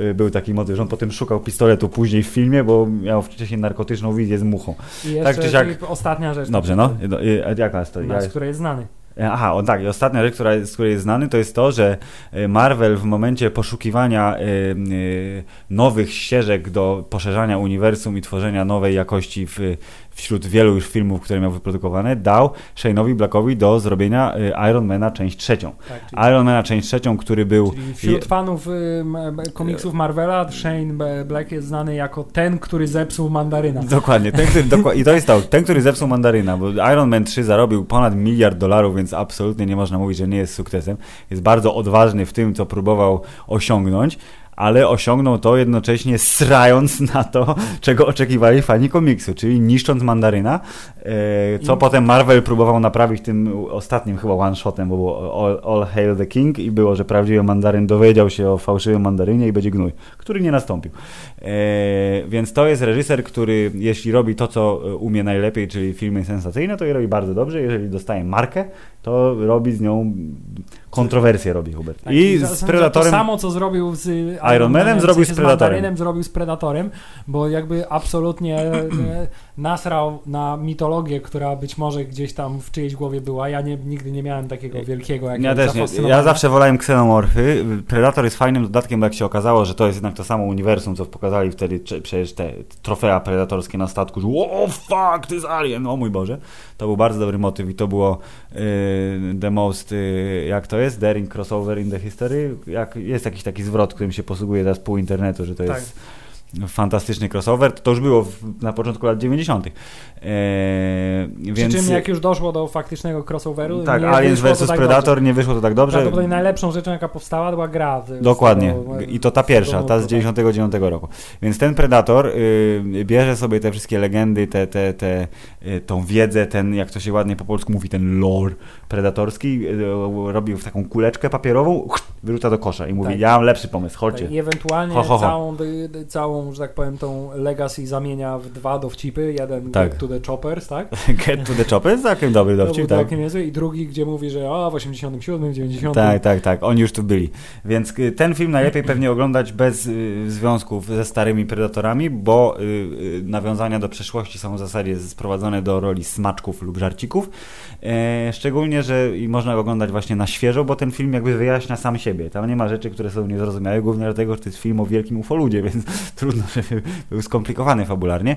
Y, Był taki motyw, że on potem szukał pistoletu później w filmie, bo miał wcześniej narkotyczną wizję z muchą. I jeszcze Tak czy siak- ostatnia rzecz. Dobrze, no. Jaka jest to? Ja- nas, który jest znany. Aha, o tak, i ostatnia rzecz, która, z której jest znany, to jest to, że e, Marvel w momencie poszukiwania e, e, nowych ścieżek do poszerzania uniwersum i tworzenia nowej jakości w, wśród wielu już filmów, które miał wyprodukowane, dał Shane'owi Blackowi do zrobienia e, Iron Mana część trzecią. Tak, czyli, Iron Mana część trzecią, który był... wśród fanów y, komiksów Marvela Shane Black jest znany jako ten, który zepsuł mandaryna. Dokładnie, ten, który, dokła- i to jest to, ten, który zepsuł mandaryna, bo Iron Man 3 zarobił ponad miliard dolarów, więc absolutnie nie można mówić, że nie jest sukcesem. Jest bardzo odważny w tym, co próbował osiągnąć, ale osiągnął to jednocześnie srając na to, czego oczekiwali fani komiksu, czyli niszcząc mandaryna, e, co I- potem Marvel próbował naprawić tym ostatnim chyba one-shotem, bo było All, All Hail the King i było, że prawdziwy mandaryn dowiedział się o fałszywym mandarynie i będzie gnój, który nie nastąpił. E, więc to jest reżyser, który jeśli robi to, co e, umie najlepiej, czyli filmy sensacyjne, to je robi bardzo dobrze. Jeżeli dostaje markę, to robi z nią kontrowersję robi Hubert. Tak, I z Predatorem... To samo, co zrobił z Iron Manem, zrobił z Predatorem. Mandarynem, zrobił z Predatorem, bo jakby absolutnie e, nasrał na mitologię, która być może gdzieś tam w czyjejś głowie była. Ja nie, nigdy nie miałem takiego wielkiego Ja jakiegoś też nie. Ja zawsze wolałem ksenomorfy. Predator jest fajnym dodatkiem, bo jak się okazało, że to jest jednak to samo uniwersum, co pokazali wtedy przecież te trofea predatorskie na statku, że oh fuck, to jest alien, o mój Boże. To był bardzo dobry motyw i to było the most, y, jak to jest, daring crossover in the history. Jak, jest jakiś taki zwrot, którym się posługuje teraz pół internetu, że to Tak. jest fantastyczny crossover. To już było w, na początku lat 90. Eee, Przy więc czym jak już doszło do faktycznego crossoveru, tak, nie Aliens vs tak Predator dobrze. nie wyszło to tak dobrze. Prawdopodobnie najlepszą rzeczą, jaka powstała, była gra. z- z Dokładnie. tego- I to ta z pierwsza, ta z nurtu, 99 roku. Więc ten Predator y, bierze sobie te wszystkie legendy, te, te, te, y, tą wiedzę, ten, jak to się ładnie po polsku mówi, ten lore predatorski, y, robi w taką kuleczkę papierową, wyrzuca do kosza i mówi, Tak. ja mam lepszy pomysł, chodźcie. Tak, I ewentualnie Ho, ho, ho. Całą, dy- całą, że tak powiem, tą legacy zamienia w dwa dowcipy. Jeden Tak. Get to the Choppers, tak? Get to the chopper, jest całkiem dobry To dowcip, był tak? niezły. I drugi, gdzie mówi, że o, w 87, 90. Tak, tak, tak. Oni już tu byli. Więc y, ten film najlepiej pewnie oglądać bez y, związków ze starymi predatorami, bo y, y, nawiązania do przeszłości są w zasadzie sprowadzone do roli smaczków lub żarcików. E, szczególnie, że i można go oglądać właśnie na świeżo, bo ten film jakby wyjaśnia sam siebie. Tam nie ma rzeczy, które są niezrozumiałe, głównie dlatego, że to jest film o wielkim ufoludzie, więc trudno, żeby był skomplikowany fabularnie,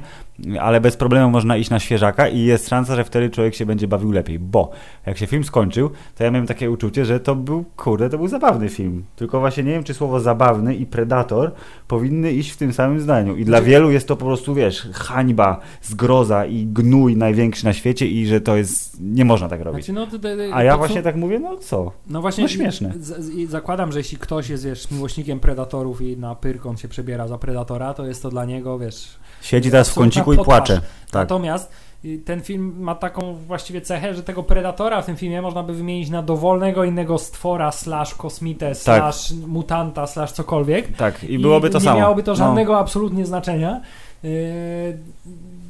ale bez problemu można iść na świeżaka i jest szansa, że wtedy człowiek się będzie bawił lepiej, bo jak się film skończył, to ja miałem takie uczucie, że to był, kurde, to był zabawny film. Tylko właśnie nie wiem, czy słowo zabawny i predator powinny iść w tym samym zdaniu. I dla Znaczy- wielu jest to po prostu, wiesz, hańba, zgroza i gnój największy na świecie i że to jest, nie można tak robić. Znaczy, no, A ja właśnie tak mówię, no co? No właśnie, No śmieszne. z- z- zakładam, że jeśli ktoś jest, wiesz, miłośnikiem predatorów i na pyrkon się przebiera za predatora, to jest to dla niego, wiesz... Siedzi teraz w kąciku i płacze. Tak. Natomiast y, ten film ma taką właściwie cechę, że tego predatora w tym filmie można by wymienić na dowolnego innego stwora, slash kosmitę, slash mutanta, slash cokolwiek. Tak, i byłoby to nie samo. miałoby to No. żadnego absolutnie znaczenia yy,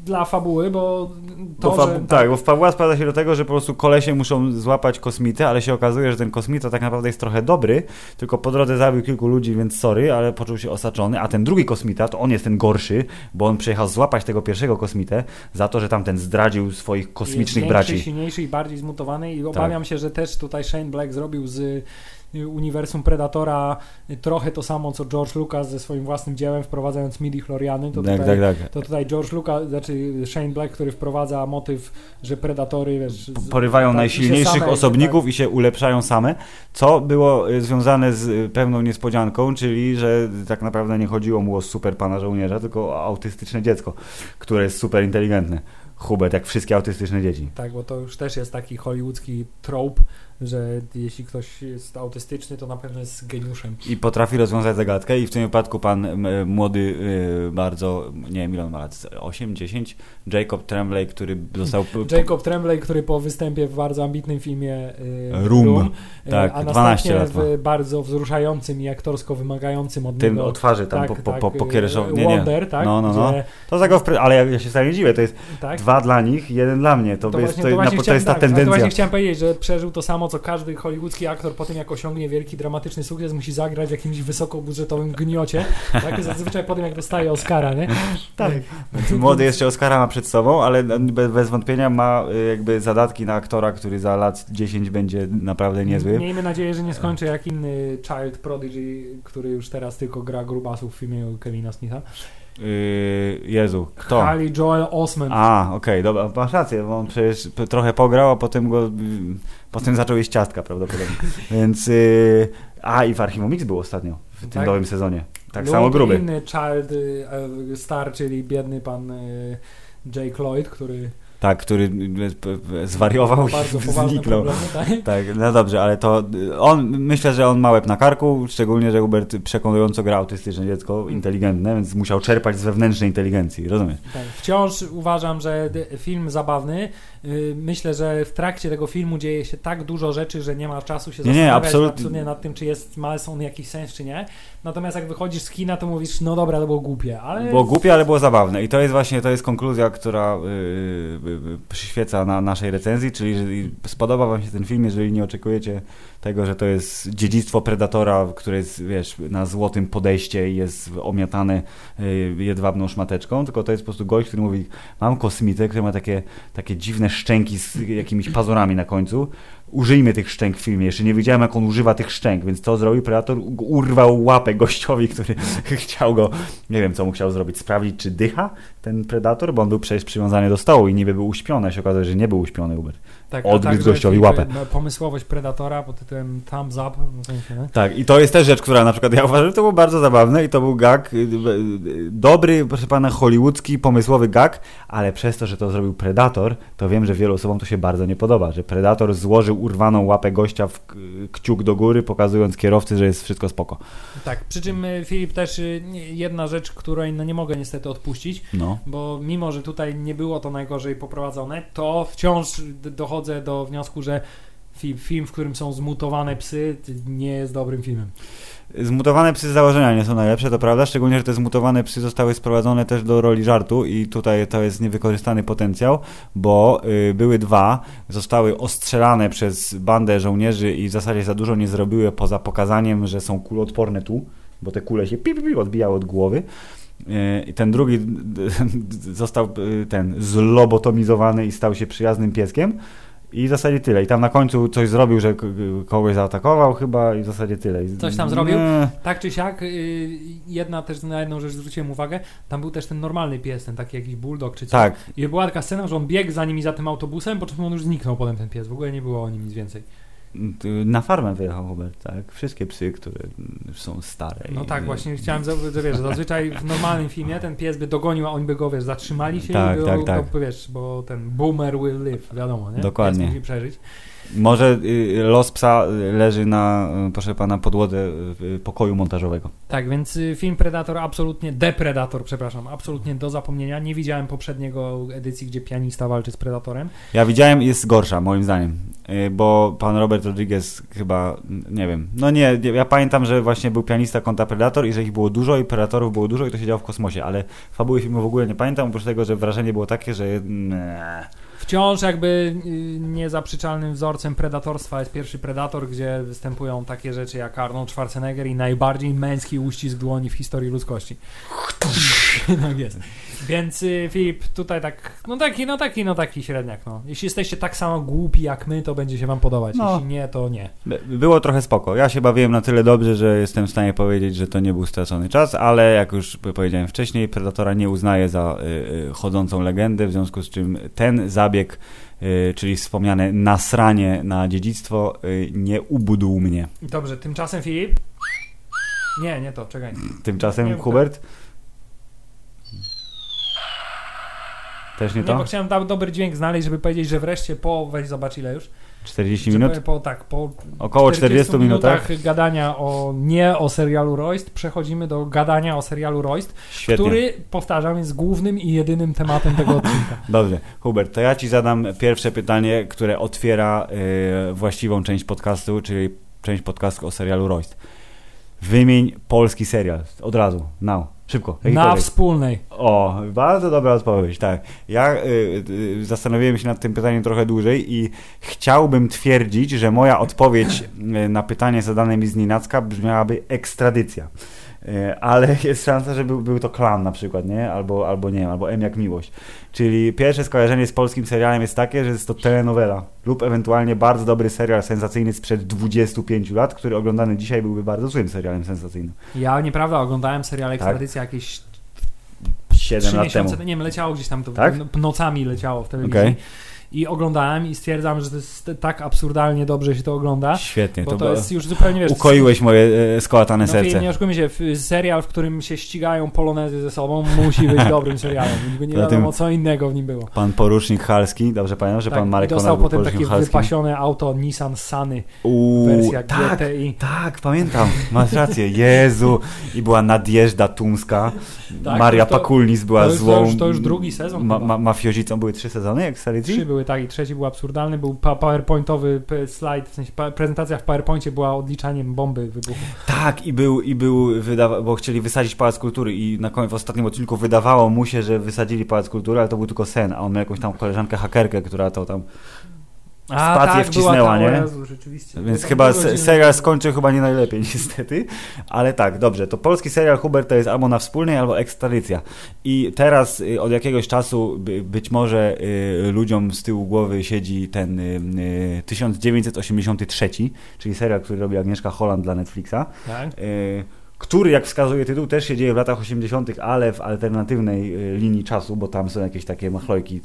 dla fabuły, bo to, Bo fa- że... tak, bo fabuła sprowadza się do tego, że po prostu kolesie muszą złapać kosmitę, ale się okazuje, że ten kosmita tak naprawdę jest trochę dobry, tylko po drodze zabił kilku ludzi, więc sorry, ale poczuł się osaczony, a ten drugi kosmita, to on jest ten gorszy, bo on przyjechał złapać tego pierwszego kosmitę za to, że tamten zdradził swoich kosmicznych jest braci. Większy, silniejszy i bardziej zmutowany i obawiam się, że też tutaj Shane Black zrobił z uniwersum Predatora trochę to samo, co George Lucas ze swoim własnym dziełem, wprowadzając midi-chloriany. To Tak, tutaj, tak, tak. To tutaj George Lucas, znaczy Shane Black, który wprowadza motyw, że predatory wiesz, z- Porywają tak, najsilniejszych same- osobników i się ulepszają same, co było y, związane z y, pewną niespodzianką, czyli że tak naprawdę nie chodziło mu o super pana żołnierza, tylko o autystyczne dziecko, które jest super inteligentne. Hubert, jak wszystkie autystyczne dzieci. Tak, bo to już też jest taki hollywoodzki trope, że jeśli ktoś jest autystyczny, to na pewno jest geniuszem. I potrafi rozwiązać zagadkę i w tym wypadku pan młody, y, bardzo, nie wiem ile on ma lat, 8, 10, Jacob Tremblay, który został... Jacob Tremblay, który po występie w bardzo ambitnym filmie y, Room. y, Tak, a 12 następnie lat w bardzo wzruszającym i aktorsko wymagającym od tym niego o twarzy tam tak, po, po, tak, po, po Kiereszow- nie, nie. Wonder, tak? No, no, no. Gdzie, To za go ale ja, ja się wcale nie dziwię, to jest tak? dwa dla nich, jeden dla mnie, to, To jest, właśnie, to, to na, to jest ta tak, ale To tendencja. właśnie chciałem powiedzieć, że przeżył to samo, co każdy hollywoodzki aktor po tym, jak osiągnie wielki, dramatyczny sukces, musi zagrać w jakimś wysokobudżetowym gniocie. Tak jest zazwyczaj po tym, jak dostaje Oscara, nie? Tak. Młody jeszcze Oscara ma przed sobą, ale bez, bez wątpienia ma y, jakby zadatki na aktora, który za lat 10 będzie naprawdę niezły. Miejmy nadzieję, że nie skończy jak inny Child Prodigy, który już teraz tylko gra grubasów w filmie Kevina Smitha. Yy, Jezu, kto? Harley Joel Osment. A, okej, dobra, masz rację, bo on przecież trochę pograł, a potem go, potem zaczął jeść ciastka prawdopodobnie. Więc, y, a i w Archiwum Mix był ostatnio, w tym Tak? nowym sezonie. Tak samo gruby. inny Child y, Star, czyli biedny pan y, Jake Lloyd, który Tak, który y, p- zwariował i zniknął. problemy. Tak? Tak, no dobrze, ale to y, on, myślę, że on ma łeb na karku, szczególnie, że Hubert przekonująco gra autystyczne dziecko, inteligentne, więc musiał czerpać z wewnętrznej inteligencji, rozumiesz? Tak. Wciąż uważam, że film zabawny. Y, Myślę, że w trakcie tego filmu dzieje się tak dużo rzeczy, że nie ma czasu się Nie, nie, zastanawiać absolutnie. absolutnie nad tym, czy jest, ma on jakiś sens, czy nie. Natomiast jak wychodzisz z kina, to mówisz, no dobra, to było głupie, ale... Było głupie, ale było zabawne. I to jest właśnie, to jest konkluzja, która y, y, y, przyświeca na naszej recenzji, czyli jeżeli spodoba wam się ten film, jeżeli nie oczekujecie tego, że to jest dziedzictwo Predatora, które jest, wiesz, na złotym podejście i jest omiatane y, jedwabną szmateczką, tylko to jest po prostu gość, który mówi, mam kosmitę, który ma takie, takie dziwne szczęki z jakimiś pazurami na końcu, użyjmy tych szczęk w filmie. Jeszcze nie wiedziałem, jak on używa tych szczęk, więc co zrobił Predator? Urwał łapę gościowi, który chciał go, nie wiem, co mu chciał zrobić, sprawdzić, czy dycha ten Predator, bo on był przecież przywiązany do stołu i niby był uśpiony, a się okazuje, że nie był uśpiony Uber. Tak, także gościowi film, łapę. no, Pomysłowość Predatora pod tytułem Thumbs Up. w sensie? Tak, i to jest też rzecz, która na przykład ja uważam, że to było bardzo zabawne i to był gag, y, y, dobry, proszę pana, hollywoodzki, pomysłowy gag, ale przez to, że to zrobił Predator, to wiem, że wielu osobom to się bardzo nie podoba, że Predator złożył urwaną łapę gościa w kciuk do góry, pokazując kierowcy, że jest wszystko spoko. Tak, przy czym y, Filip też y, jedna rzecz, której no, nie mogę niestety odpuścić, No. bo mimo, że tutaj nie było to najgorzej poprowadzone, to wciąż d- dochodzę do wniosku, że fi- film, w którym są zmutowane psy, nie jest dobrym filmem. Zmutowane psy z założenia nie są najlepsze, to prawda, szczególnie, że te zmutowane psy zostały sprowadzone też do roli żartu i tutaj to jest niewykorzystany potencjał, bo y, były dwa, zostały ostrzelane przez bandę żołnierzy i w zasadzie za dużo nie zrobiły poza pokazaniem, że są kuloodporne tu, bo te kule się pi, pi, pi odbijały od głowy. Y, I ten drugi został y, ten zlobotomizowany i stał się przyjaznym pieskiem. I w zasadzie tyle. I tam na końcu coś zrobił, że kogoś zaatakował chyba i w zasadzie tyle. I- Coś tam zrobił? Nie. Tak czy siak, y, jedna też na jedną rzecz zwróciłem uwagę, tam był też ten normalny pies, ten taki jakiś bulldog czy coś. Tak, I była taka scena, że on biegł za nimi za tym autobusem, po czym on już zniknął potem ten pies. W ogóle nie było o nim nic więcej. Na farmę wyjechał Hubert, tak? Wszystkie psy, które są stare. No i- tak, właśnie chciałem zauważyć, że wiesz, zazwyczaj w normalnym filmie ten pies by dogonił, a oni by go, wiesz, zatrzymali się Tak, i by tak, go, tak. go, wiesz, bo ten boomer will live, wiadomo, nie? Dokładnie. Pies musi przeżyć. Może y, los psa leży na, y, proszę pana, podłodze y, pokoju montażowego. Tak, więc film Predator absolutnie, Depredator, przepraszam, absolutnie do zapomnienia. Nie widziałem poprzedniego edycji, gdzie pianista walczy z Predatorem. Ja widziałem, jest gorsza, moim zdaniem. Bo pan Robert Rodriguez chyba, nie wiem. No nie, ja pamiętam, że właśnie był pianista kontra Predator i że ich było dużo i Predatorów było dużo i to się działo w kosmosie, ale fabuły filmu w ogóle nie pamiętam, oprócz tego, że wrażenie było takie, że nie. Wciąż jakby y, niezaprzeczalnym wzorcem predatorstwa jest pierwszy Predator, gdzie występują takie rzeczy jak Arnold Schwarzenegger i najbardziej męski uścisk dłoni w historii ludzkości. tak jest. Więc y, Filip, tutaj tak, no taki, no taki, no taki średniak, no. Jeśli jesteście tak samo głupi jak my, to będzie się wam podobać. No. Jeśli nie, to nie. By- Było trochę spoko. Ja się bawiłem na tyle dobrze, że jestem w stanie powiedzieć, że to nie był stracony czas, ale jak już powiedziałem wcześniej, Predatora nie uznaję za y, y, chodzącą legendę, w związku z czym ten zabieg, y, czyli wspomniane nasranie na dziedzictwo, y, nie ubudł mnie. Dobrze, tymczasem Filip. Nie, nie to, czekaj. Tymczasem Nie, Hubert? Też nie Nie, bo to? chciałem da- dobry dźwięk znaleźć, żeby powiedzieć, że wreszcie po, weź zobacz ile już. 40 Że minut? Po, tak, po Około 40 minutach? gadania o nie o serialu Royst, przechodzimy do gadania o serialu Royst, Świetnie. który, powtarzam, jest głównym i jedynym tematem tego odcinka. Dobrze, Hubert, to ja ci zadam pierwsze pytanie, które otwiera y, właściwą część podcastu, czyli część podcastu o serialu Royst. Wymień polski serial. Od razu, now, szybko. Na wspólnej. O, bardzo dobra odpowiedź, tak. Ja y, y, zastanowiłem się nad tym pytaniem trochę dłużej i chciałbym twierdzić, że moja odpowiedź y, na pytanie zadane mi z Nienacka brzmiałaby ekstradycja. Y, Ale jest szansa, że był, był to klan na przykład, nie? Albo, albo nie wiem, albo M jak miłość. Czyli pierwsze skojarzenie z polskim serialem jest takie, że jest to telenowela lub ewentualnie bardzo dobry serial sensacyjny sprzed 25 lat, który oglądany dzisiaj byłby bardzo złym serialem sensacyjnym. Ja nieprawda, oglądałem serial Ekstradycja jakieś 7 trzy lat miesiące, temu. nie wiem, leciało gdzieś tam, to Tak? no- nocami leciało w telewizji. Okej. I oglądałem i stwierdzam, że to jest tak absurdalnie dobrze się to ogląda, Świetnie, bo to, to jest już zupełnie, wiesz... Ukoiłeś moje e, skołatane No serce. nie oszukujmy się, serial, w którym się ścigają polonezy ze sobą, musi być dobrym serialem. Nie wiadomo, co innego w nim było. Pan porucznik Halski, dobrze pamiętam, że Tak, pan Marek dostał potem takie Halskim. wypasione auto Nissan Sunny, Uuu, wersja tak, GTI. tak, pamiętam, masz rację, Jezu. I była Nadjeżda Tumska, Tak, Maria to- to- Pakulnis była to już- to złą... już- to już drugi sezon Ma, ma, mafiozicą były trzy sezony, jak w serii Trzy były tak i trzeci był absurdalny, był powerpointowy slajd, w sensie prezentacja w powerpoincie była odliczaniem bomby wybuchu. Tak, i był, i był bo chcieli wysadzić Pałac Kultury i na koniec w ostatnim odcinku wydawało mu się, że wysadzili Pałac Kultury, ale to był tylko sen, a on miał jakąś tam koleżankę hakerkę, która to tam... Spację wcisnęła, była ta, nie? o Jezu. Więc Była chyba se- serial skończył chyba nie najlepiej niestety, ale tak, dobrze, to polski serial Hubert to jest albo na wspólnej, albo ekstradycja. I teraz y, od jakiegoś czasu by, być może y, ludziom z tyłu głowy siedzi ten y, y, 1983, czyli serial, który robi Agnieszka Holland dla Netflixa, Tak. y, który, jak wskazuje tytuł, też się dzieje w latach 80., ale w alternatywnej linii czasu, bo tam są jakieś takie machlojki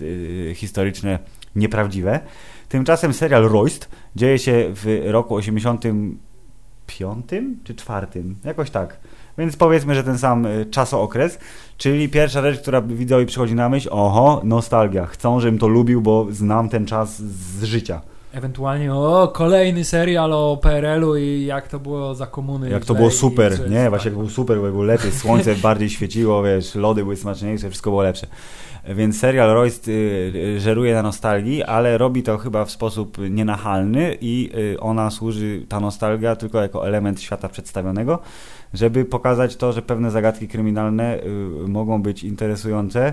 historyczne nieprawdziwe. Tymczasem serial Royst dzieje się w roku 85 czy 4, jakoś tak. Więc powiedzmy, że ten sam y, czasookres, czyli pierwsza rzecz, która widzowi przychodzi na myśl, oho, nostalgia. Chcą, żebym to lubił, bo znam ten czas z życia. Ewentualnie o kolejny serial o PRL-u i jak to było za komuny. Jak to było super, nie? tak. Właśnie jak było super, bo było lepiej, słońce bardziej świeciło, wiesz, lody były smaczniejsze, wszystko było lepsze. Więc serial Royst y, y, żeruje na nostalgii, ale robi to chyba w sposób nienachalny i y, ona służy, ta nostalgia, tylko jako element świata przedstawionego, żeby pokazać to, że pewne zagadki kryminalne mogą być interesujące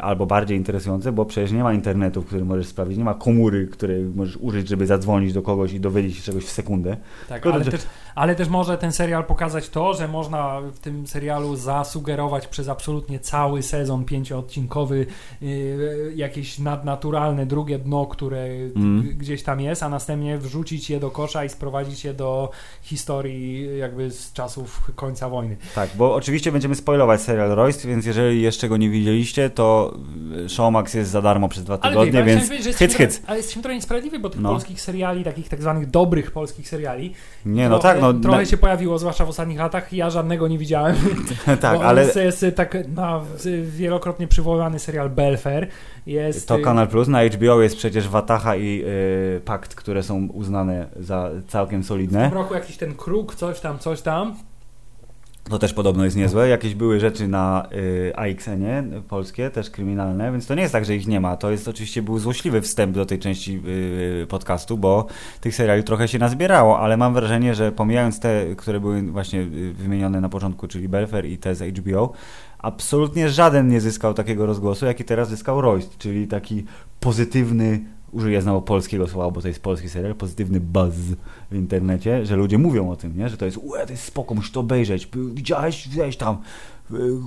albo bardziej interesujące, bo przecież nie ma internetu, w którym możesz sprawdzić, nie ma komóry, której możesz użyć, żeby zadzwonić do kogoś i dowiedzieć się czegoś w sekundę. Tak, Tylko ale to- też, ale też może ten serial pokazać to, że można w tym serialu zasugerować przez absolutnie cały sezon pięcioodcinkowy yy, jakieś nadnaturalne drugie dno, które Mm. gdzieś tam jest, a następnie wrzucić je do kosza i sprowadzić je do historii jakby z czasów końca wojny. Tak, bo oczywiście będziemy spoilować serial Royce, więc jeżeli jeszcze go nie widzieliście, to Showmax jest za darmo przez dwa tygodnie, wie, ale więc hyc, hyc. ale jesteśmy trochę niesprawiedliwi, bo tych No. polskich seriali, takich tak zwanych dobrych polskich seriali, Nie, no trochę, tak, no trochę na, się pojawiło, zwłaszcza w ostatnich latach. Ja żadnego nie widziałem. tak, ale Jest, jest tak na, wielokrotnie przywoływany serial Belfair. Jest, to y, Kanal Plus, na HBO jest przecież Wataha i y, Pakt, które są uznane za całkiem W solidne. tym roku jakiś ten kruk, coś tam, coś tam. To też podobno jest niezłe. Jakieś były rzeczy na y, AXN-ie polskie, też kryminalne, więc to nie jest tak, że ich nie ma. To jest oczywiście był złośliwy wstęp do tej części y, podcastu, bo tych seriali trochę się nazbierało, ale mam wrażenie, że pomijając te, które były właśnie y, wymienione na początku, czyli Belfer i te z HBO, absolutnie żaden nie zyskał takiego rozgłosu, jaki teraz zyskał Royst, czyli taki pozytywny, użyję znowu polskiego słowa, bo to jest polski serial, pozytywny buzz w internecie, że ludzie mówią o tym, nie? że to jest, ue, to jest spoko, musisz to obejrzeć, widziałeś, weź tam,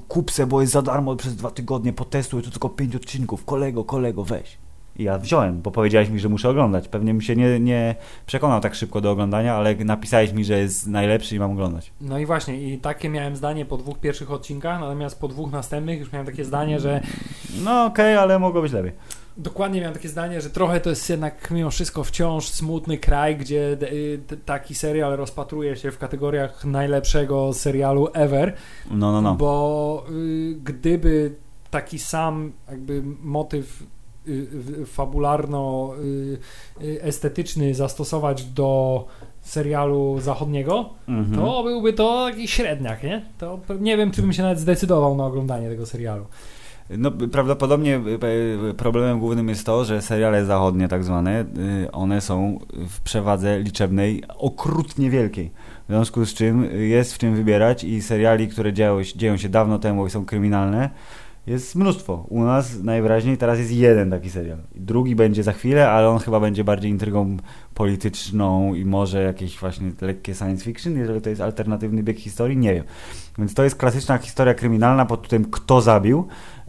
kup se, bo jest za darmo przez dwa tygodnie, potestuj, to tylko pięć odcinków, kolego, kolego, weź. I ja wziąłem, bo powiedziałeś mi, że muszę oglądać. Pewnie bym się nie, nie przekonał tak szybko do oglądania, ale napisałeś mi, że jest najlepszy i mam oglądać. No i właśnie, i takie miałem zdanie po dwóch pierwszych odcinkach, natomiast po dwóch następnych już miałem takie zdanie, że No okej, ale mogło być lepiej. Dokładnie miałem takie zdanie, że trochę to jest jednak mimo wszystko wciąż smutny kraj, gdzie y, taki serial rozpatruje się w kategoriach najlepszego serialu ever, No, no, no. bo y, gdyby taki sam jakby motyw y, y, fabularno-estetyczny zastosować do serialu zachodniego, Mhm. to byłby to taki średniak, nie? To nie wiem, czy bym się nawet zdecydował na oglądanie tego serialu. No, prawdopodobnie e, problemem głównym jest to, że seriale zachodnie, tak zwane, y, one są w przewadze liczebnej okrutnie wielkiej. W związku z czym jest w czym wybierać i seriali, które dzieją, dzieją się dawno temu i są kryminalne, jest mnóstwo. U nas najwyraźniej teraz jest jeden taki serial. Drugi będzie za chwilę, ale on chyba będzie bardziej intrygą polityczną i może jakieś właśnie lekkie science fiction, jeżeli to jest alternatywny bieg historii, nie wiem. Więc to jest klasyczna historia kryminalna pod tym kto zabił, e,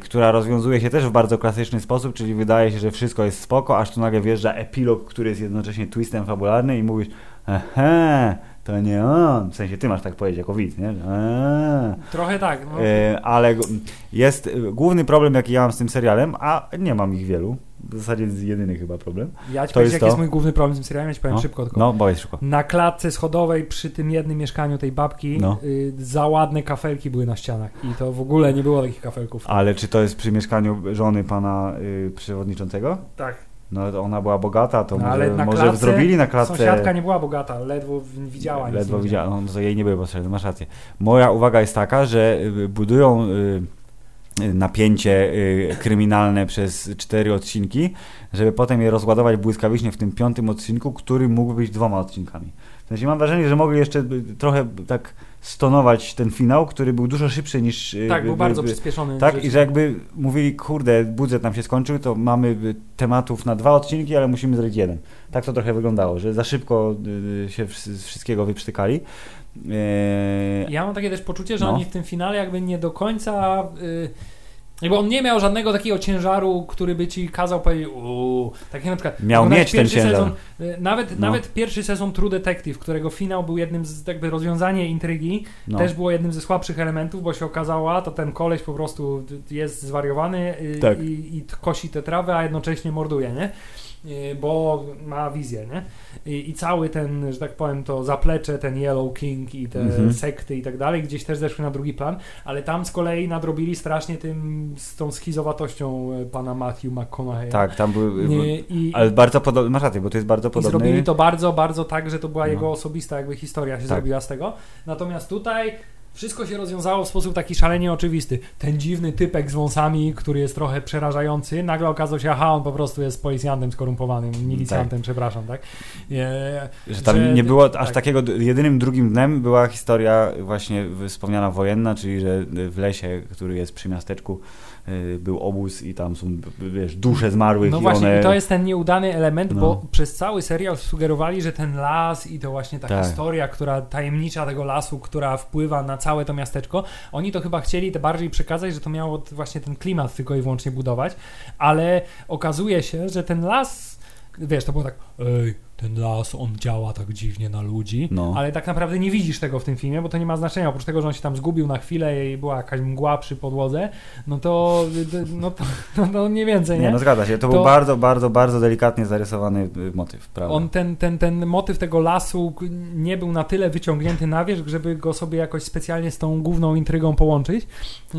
która rozwiązuje się też w bardzo klasyczny sposób, czyli wydaje się, że wszystko jest spoko, aż tu nagle wjeżdża epilog, który jest jednocześnie twistem fabularnym i mówisz, aha, to nie on. W sensie ty masz tak powiedzieć jako widz, nie? A. Trochę tak. No. E, ale jest e, główny problem, jaki ja mam z tym serialem, a nie mam ich wielu. W zasadzie jest jedyny chyba problem. Ja ci to powiem, jest jaki to. jest mój główny problem z tym serialem, ja ci powiem No, szybko tylko. No, powiedz szybko. Na klatce schodowej przy tym jednym mieszkaniu tej babki No. y, za ładne kafelki były na ścianach i to w ogóle nie było takich kafelków. Ale czy to jest przy mieszkaniu żony pana y, przewodniczącego? Tak. No ona była bogata, to No, może, na może klatce zrobili na klatce. Sąsiadka nie była bogata, ledwo widziała. Ledwo widziała, no to jej nie były potrzebne, masz rację. Moja uwaga jest taka, że y, budują y, napięcie y, kryminalne przez cztery odcinki, żeby potem je rozładować błyskawicznie w tym piątym odcinku, który mógł być dwoma odcinkami. W sensie mam wrażenie, że mogli jeszcze y, trochę tak stonować ten finał, który był dużo szybszy niż... y, Tak, był by- bardzo by- przyspieszony. tak, rzeczy. i że jakby mówili, kurde, budżet nam się skończył, to mamy tematów na dwa odcinki, ale musimy zrobić jeden. Tak to trochę wyglądało, że za szybko się wszystkiego wyprztykali. Eee, Ja mam takie też poczucie, że No. oni w tym finale jakby nie do końca... Y, jakby on nie miał żadnego takiego ciężaru, który by ci kazał powiedzieć uuu, tak na przykład Miał mieć ten ciężar. Sezon, y, nawet, No. nawet pierwszy sezon True Detective, którego finał był jednym z jakby rozwiązanie intrygi, no. też było jednym ze słabszych elementów, bo się okazało, a to ten koleś po prostu jest zwariowany y, Tak. i, i kosi tę trawę, a jednocześnie morduje, nie? Y, Bo ma wizję, nie? I, I cały ten, że tak powiem, to zaplecze, ten Yellow King i te Mhm. sekty i tak dalej, gdzieś też zeszły na drugi plan, ale tam z kolei nadrobili strasznie tym, z tą schizowatością y, pana Matthew McConaughey. Tak, tam były... I, Ale bardzo podobny, masz rację, bo to jest bardzo i podobny... zrobili to bardzo, bardzo tak, że to była No. jego osobista jakby historia się Tak. zrobiła z tego. Natomiast tutaj Wszystko się rozwiązało w sposób taki szalenie oczywisty. Ten dziwny typek z wąsami, który jest trochę przerażający, nagle okazał się, aha, on po prostu jest policjantem skorumpowanym, milicjantem, przepraszam, tak? E, Że tam że- nie było aż tak. takiego, jedynym drugim dnem była historia właśnie wspomniana wojenna, czyli że w lesie, który jest przy miasteczku, był obóz i tam są, wiesz, dusze zmarłych No i właśnie, one... i to jest ten nieudany element, No. bo przez cały serial sugerowali, że ten las i to właśnie ta Tak. historia, która tajemnicza tego lasu, która wpływa na całe to miasteczko, oni to chyba chcieli te bardziej przekazać, że to miało właśnie ten klimat tylko i wyłącznie budować, ale okazuje się, że ten las, wiesz, to było tak, ej, ten las, on działa tak dziwnie na ludzi, No. ale tak naprawdę nie widzisz tego w tym filmie, bo to nie ma znaczenia, oprócz tego, że on się tam zgubił na chwilę i była jakaś mgła przy podłodze, no to, no to, no to nie więcej, nie? Nie, no zgadza się. To, To- był bardzo, bardzo, bardzo delikatnie zarysowany y, motyw, prawda? On ten, ten, ten motyw tego lasu nie był na tyle wyciągnięty na wierzch, żeby go sobie jakoś specjalnie z tą główną intrygą połączyć, e,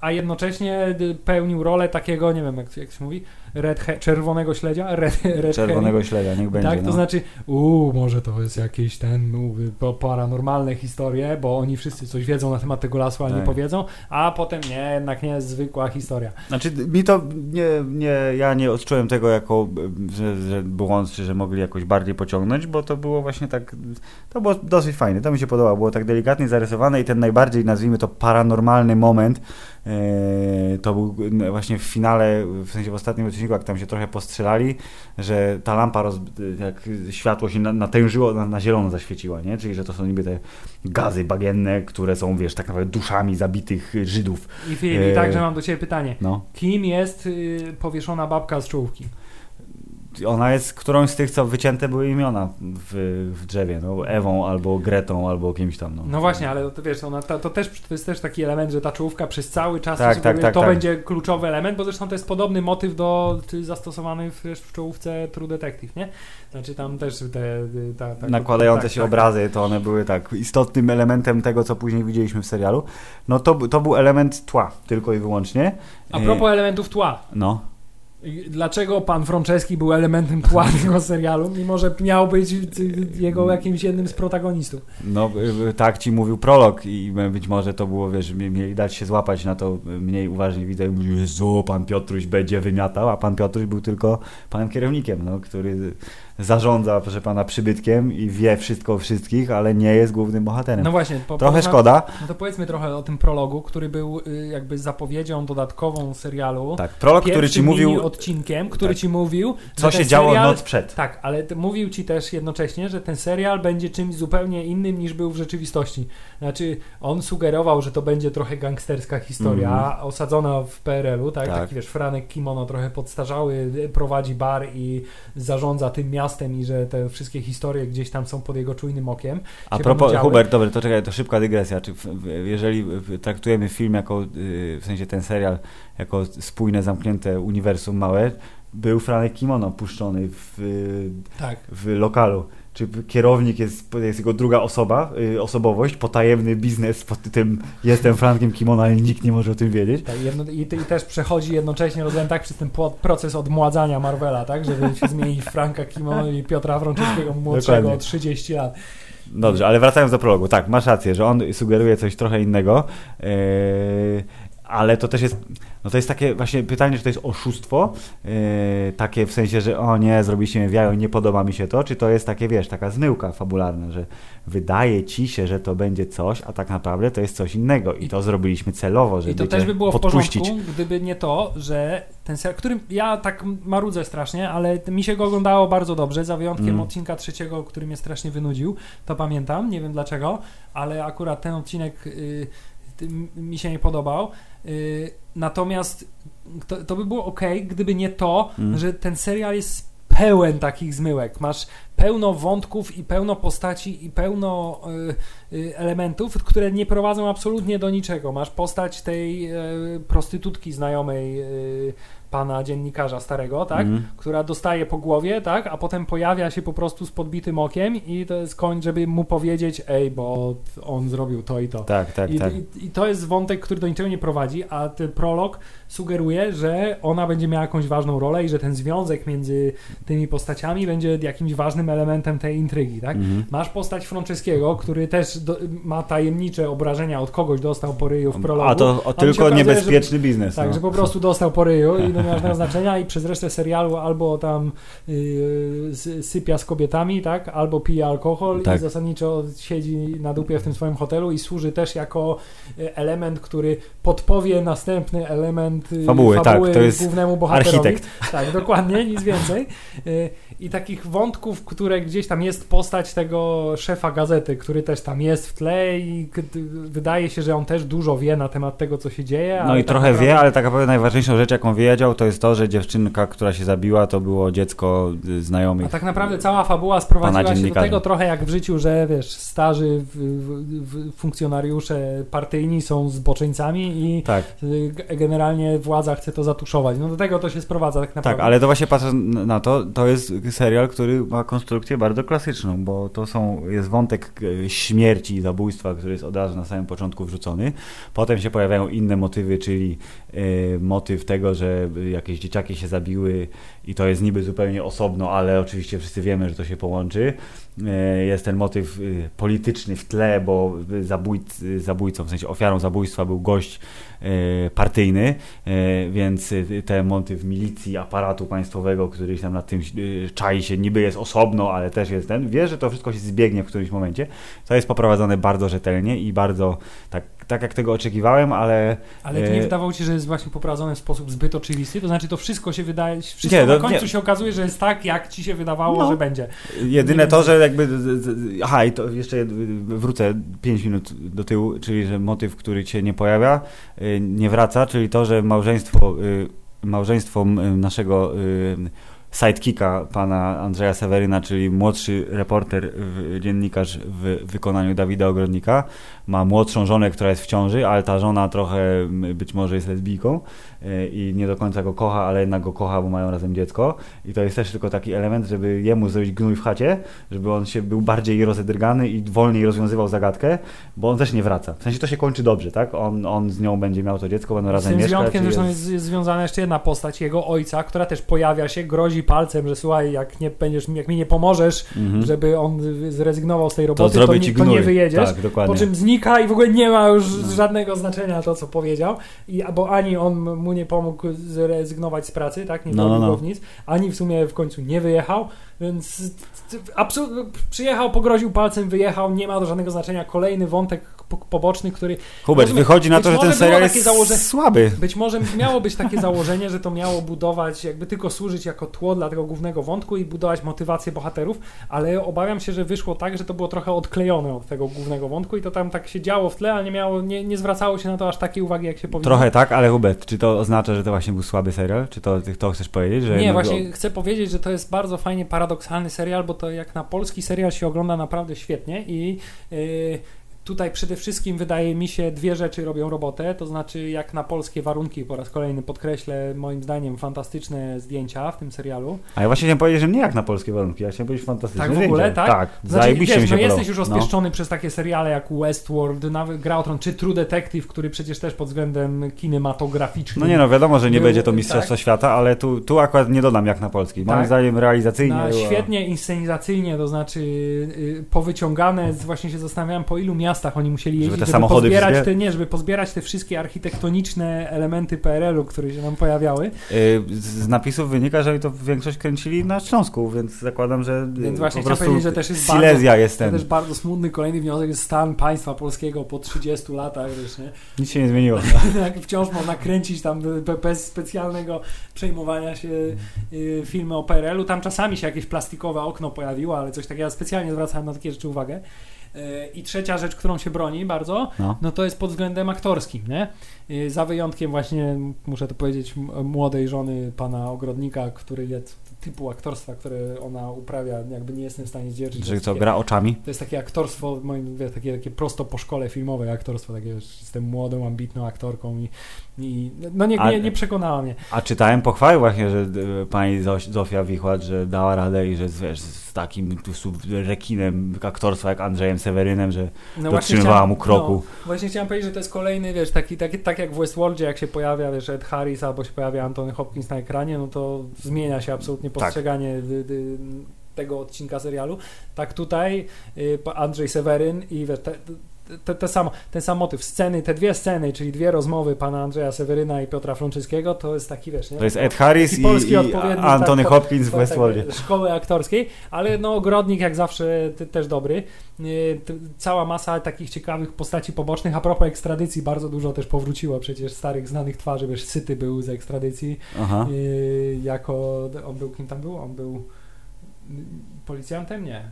a jednocześnie y, pełnił rolę takiego, nie wiem jak, jak się mówi, red he- czerwonego śledzia, red, red Czerwonego śledzia, niech będzie. tak, to no. znaczy, uuu, może to jest jakieś ten, mówię, po- paranormalne historie, bo oni wszyscy coś wiedzą na temat tego lasu, ale nie Tak. powiedzą, a potem nie, jednak nie, zwykła historia. Znaczy, mi to nie, nie, ja nie odczułem tego jako, że, że błąd, czy że mogli jakoś bardziej pociągnąć, bo to było właśnie tak, to było dosyć fajne, to mi się podobało, było tak delikatnie zarysowane i ten najbardziej, nazwijmy to, paranormalny moment, to był właśnie w finale, w sensie w ostatnim odcinku, jak tam się trochę postrzelali, że ta lampa, roz, jak światło się na- natężyło, na, na zielono zaświeciła, nie? Czyli, że to są niby te gazy bagienne, które są, wiesz, tak naprawdę duszami zabitych Żydów. I Filip, E, i także mam do Ciebie pytanie. No. Kim jest y, powieszona babka z czołówki? Ona jest którąś z tych, co wycięte były imiona w, w drzewie, no, Ewą albo Gretą, albo kimś tam. No, No właśnie, ale to wiesz, ona, to, to, też, to jest też taki element, że ta czołówka przez cały czas Tak, tak, tak, to tak. będzie kluczowy element, bo zresztą to jest podobny motyw do zastosowany w, w czołówce True Detective, nie? Znaczy tam też te... Ta, ta, Nakładające tak, się tak, obrazy, to one były tak istotnym elementem tego, co później widzieliśmy w serialu. No to, to był element tła, tylko i wyłącznie. A propos elementów tła. No, Dlaczego pan Franceski był elementem tła tego serialu, mimo że miał być jego jakimś jednym z protagonistów? no y, y, tak ci mówił prolog i być może to było, wiesz, mie- mieli dać się złapać na to y, mniej uważnie widzę i mówił, Jezu, pan Piotruś będzie wymiatał, a pan Piotruś był tylko panem kierownikiem, no, który zarządza, proszę pana, przybytkiem i wie wszystko o wszystkich, ale nie jest głównym bohaterem. No właśnie. Po, Trochę szkoda. No to powiedzmy trochę o tym prologu, który był y, jakby zapowiedzią dodatkową serialu. Tak, prolog, który ci mówił, odcinkiem, który Tak. ci mówił, co się działo serial, noc przed. Tak, ale mówił ci też jednocześnie, że ten serial będzie czymś zupełnie innym niż był w rzeczywistości. Znaczy, on sugerował, że to będzie trochę gangsterska historia, osadzona w PRL-u, tak? Tak. Taki wiesz, Franek Kimono trochę podstarzały, prowadzi bar i zarządza tym miastem i że te wszystkie historie gdzieś tam są pod jego czujnym okiem. A propos. Hubert, dobra, to czekaj, to szybka dygresja. Czy w, w, jeżeli traktujemy film jako, y, w sensie ten serial, jako spójne, zamknięte uniwersum małe, był Franek Kimono puszczony w, Tak. w lokalu. Czy kierownik jest, jest jego druga osoba, y, osobowość, potajemny biznes pod tym jestem Frankiem Kimono, ale nikt nie może o tym wiedzieć. Tak, jedno, i, I też przechodzi jednocześnie, rozumiem, tak, przez ten proces odmładzania Marvela, tak, żeby się zmienić Franka Kimono i Piotra Wrączyńskiego młodszego Dokładnie. o 30 lat. Dobrze, ale wracając do prologu, tak, masz rację, że on sugeruje coś trochę innego, yy, ale to też jest, no to jest takie właśnie pytanie, czy to jest oszustwo, yy, takie w sensie, że o nie, zrobiliście mnie w jajo, nie podoba mi się to, czy to jest takie, wiesz, taka zmyłka fabularna, że wydaje ci się, że to będzie coś, a tak naprawdę to jest coś innego i, to zrobiliśmy celowo, żeby I to też by było podpuścić. w porządku, gdyby nie to, że ten serial, którym ja tak marudzę strasznie, ale mi się go oglądało bardzo dobrze, za wyjątkiem Mm. odcinka trzeciego, który mnie strasznie wynudził, to pamiętam, nie wiem dlaczego, ale akurat ten odcinek y, ty- mi się nie podobał. Y, natomiast to, to by było ok, gdyby nie to, Mm. że ten serial jest pełen takich zmyłek. Masz pełno wątków i pełno postaci i pełno y, y, elementów, które nie prowadzą absolutnie do niczego. Masz postać tej y, prostytutki znajomej pana dziennikarza starego, tak? Mhm. Która dostaje po głowie, tak? A potem pojawia się po prostu z podbitym okiem i to jest koń, żeby mu powiedzieć, ej, bo on zrobił to i to. Tak, tak, I, tak. i, I to jest wątek, który do niczego nie prowadzi, a ten prolog sugeruje, że ona będzie miała jakąś ważną rolę i że ten związek między tymi postaciami będzie jakimś ważnym elementem tej intrygi, tak? Mhm. Masz postać Franceskiego, który też do, ma tajemnicze obrażenia od kogoś, dostał po ryju w prologu. A to o, tylko okazuje, niebezpieczny biznes. Tak, no. że po prostu dostał po ryju i nie ma żadnego znaczenia i przez resztę serialu albo tam yy, sy- sypia z kobietami, tak, albo pije alkohol Tak. i zasadniczo siedzi na dupie w tym swoim hotelu i służy też jako y, element, który podpowie następny element y, Fabuły, tak, to jest głównemu bohaterowi. architekt. Tak, dokładnie, nic więcej. Y, I takich wątków, które gdzieś tam jest postać tego szefa gazety, który też tam jest w tle i wydaje się, że on też dużo wie na temat tego, co się dzieje. No i tak trochę naprawdę- wie, ale tak naprawdę najważniejszą rzecz, jaką wiedział, to jest to, że dziewczynka, która się zabiła, to było dziecko y, A znajomych. tak naprawdę cała fabuła sprowadziła się do tego trochę jak w życiu, że wiesz, starzy w, w, w funkcjonariusze partyjni są zboczeńcami i Tak, y, władza chce to zatuszować. No do tego to się sprowadza tak naprawdę. tak, ale to właśnie patrząc na to, to jest serial, który ma konstrukcję bardzo klasyczną, bo to są, jest wątek e, śmierci i zabójstwa, który jest od razu na samym początku wrzucony. Potem się pojawiają inne motywy, czyli e, motyw tego, że jakieś dzieciaki się zabiły i to jest niby zupełnie osobno, ale oczywiście wszyscy wiemy, że to się połączy. E, Jest ten motyw y, polityczny w tle, bo zabójc, zabójcą, w sensie ofiarą zabójstwa był gość e, partyjny, e, więc y, ten motyw milicji, aparatu państwowego, który tam nad tym y, czai się, niby jest osobno, ale też jest ten, wie, że to wszystko się zbiegnie w którymś momencie. To jest poprowadzone bardzo rzetelnie i bardzo tak, tak jak tego oczekiwałem, ale Ale nie e, wydawało ci, że jest właśnie poprowadzone w sposób zbyt oczywisty? To znaczy to wszystko się wydaje, wszystko Nie, na no, końcu nie. się okazuje, że jest tak, jak ci się wydawało, No. że będzie. Jedyne Nie to, wiem. że jakby. Aha, i to jeszcze wrócę 5 minut do tyłu, czyli że motyw, który się nie pojawia, y, nie wraca, czyli to, że małżeństwo, y, małżeństwo m, naszego y, sidekicka, pana Andrzeja Seweryna, czyli młodszy reporter, dziennikarz w wykonaniu Dawida Ogrodnika, ma młodszą żonę, która jest w ciąży, ale ta żona trochę być może jest lesbijką y, i nie do końca go kocha, ale jednak go kocha, bo mają razem dziecko. I to jest też tylko taki element, żeby jemu zrobić gnój w chacie, żeby on się był bardziej rozedrgany i wolniej rozwiązywał zagadkę, bo on też nie wraca. W sensie to się kończy dobrze, tak? On, on z nią będzie miał to dziecko, będą Z razem tym mieszkać. związkiem i zresztą jest- jest, związana jeszcze jedna postać, jego ojca, która też pojawia się, grozi palcem, że słuchaj, jak nie będziesz, jak mi nie pomożesz, Mhm. żeby on zrezygnował z tej to roboty, to, zrobię nie, to nie wyjedziesz. Tak, dokładnie. Po czym znika i w ogóle nie ma już No. żadnego znaczenia to, co powiedział. I, bo ani on mu nie pomógł zrezygnować z pracy, tak? Nie No, no, zrobił no. w nic, ani w sumie w końcu nie wyjechał, więc absolutnie przyjechał, pogroził palcem, wyjechał, nie ma to żadnego znaczenia. Kolejny wątek poboczny, który Hubert, Rozumiem. wychodzi na to, że ten serial jest założenie- słaby. być może miało być takie założenie, że to miało budować, jakby tylko służyć jako tło dla tego głównego wątku i budować motywację bohaterów, ale obawiam się, że wyszło tak, że to było trochę odklejone od tego głównego wątku i to tam tak się działo w tle, ale nie, miało, nie, nie zwracało się na to aż takiej uwagi, jak się powinno. Trochę tak, ale Hubert, czy to oznacza, że to właśnie był słaby serial? Czy to, to chcesz powiedzieć? Że Nie, właśnie chcę powiedzieć, że to jest bardzo fajnie paradoksalny serial, bo to jak na polski serial się ogląda naprawdę świetnie i yy, tutaj przede wszystkim wydaje mi się dwie rzeczy robią robotę, to znaczy jak na polskie warunki, po raz kolejny podkreślę, moim zdaniem fantastyczne zdjęcia w tym serialu. A ja właśnie chciałem powiedzieć, że nie jak na polskie warunki, ja chciałem powiedzieć fantastyczne Tak w ogóle, zdjęcia. tak? Tak, Znaczy, zajebiście wiesz, mi się no jesteś już rozpieszczony przez takie seriale jak Westworld, nawet Gra czy True Detective, który przecież też pod względem kinematograficznym No nie no, wiadomo, że nie Był- będzie to Mistrzostwo tak. Świata, ale tu, tu akurat nie dodam jak na polski. Moim Tak. zdaniem realizacyjnie było- świetnie inscenizacyjnie, to znaczy y, powyciągane, właśnie się zastanawiałem po ilu miastach oni musieli Żeby jeździć, te żeby, pozbierać te, nie, żeby pozbierać te wszystkie architektoniczne elementy PRL-u, które się nam pojawiały. Y, Z napisów wynika, że to większość kręcili na Śląsku, więc zakładam, że y, Więc właśnie po prostu powiedzieć, że też jest Silesia jest To ten. też bardzo smutny kolejny wniosek jest stan państwa polskiego po 30 latach, wiesz, nie? Nic się nie zmieniło. Jak wciąż można kręcić tam be- bez specjalnego przejmowania się y, filmy o PRL-u. Tam czasami się jakieś plastikowe okno pojawiło, ale coś takiego. Ja specjalnie zwracałem na takie rzeczy uwagę. Y, I trzecia rzecz, którą się broni bardzo, No. no to jest pod względem aktorskim, nie? Y, Za wyjątkiem właśnie, muszę to powiedzieć, młodej żony pana Ogrodnika, który jest typu aktorstwa, które ona uprawia, jakby nie jestem w stanie Że jest co, takie- gra oczami? to jest takie aktorstwo, moim takie, takie prosto po szkole filmowej aktorstwo, takie, że jestem młodą, ambitną aktorką i, i no nie, nie, nie przekonała mnie. A czytałem pochwały właśnie, że y, pani Zofia Wichłacz, że dała radę i że z- wiesz, z takim rekinem aktorstwa jak Andrzejem Sewerynem, że No Dotrzymywała mu kroku. No, właśnie chciałem powiedzieć, że to jest kolejny, wiesz, taki, taki, tak jak w Westworldzie, jak się pojawia, wiesz, Ed Harris albo się pojawia Anthony Hopkins na ekranie, no to zmienia się absolutnie Tak. postrzeganie dy, dy, tego odcinka serialu, tak tutaj y, Andrzej Seweryn i wiesz, te, te, te sam, ten sam motyw, sceny, te dwie sceny, czyli dwie rozmowy pana Andrzeja Seweryna i Piotra Frączyskiego, to jest taki, wiesz, nie? To jest Ed Harris i, polski i odpowiednik, Antony tak, Hopkins w to jest Westworldzie. tak, szkoły aktorskiej, ale no Ogrodnik jak zawsze ty, też dobry. Y, Cała masa takich ciekawych postaci pobocznych. A propos ekstradycji, bardzo dużo też powróciło przecież starych, znanych twarzy, wiesz, Syty był z ekstradycji, Aha. y, jako, on był, kim tam był? On był policjantem? Nie.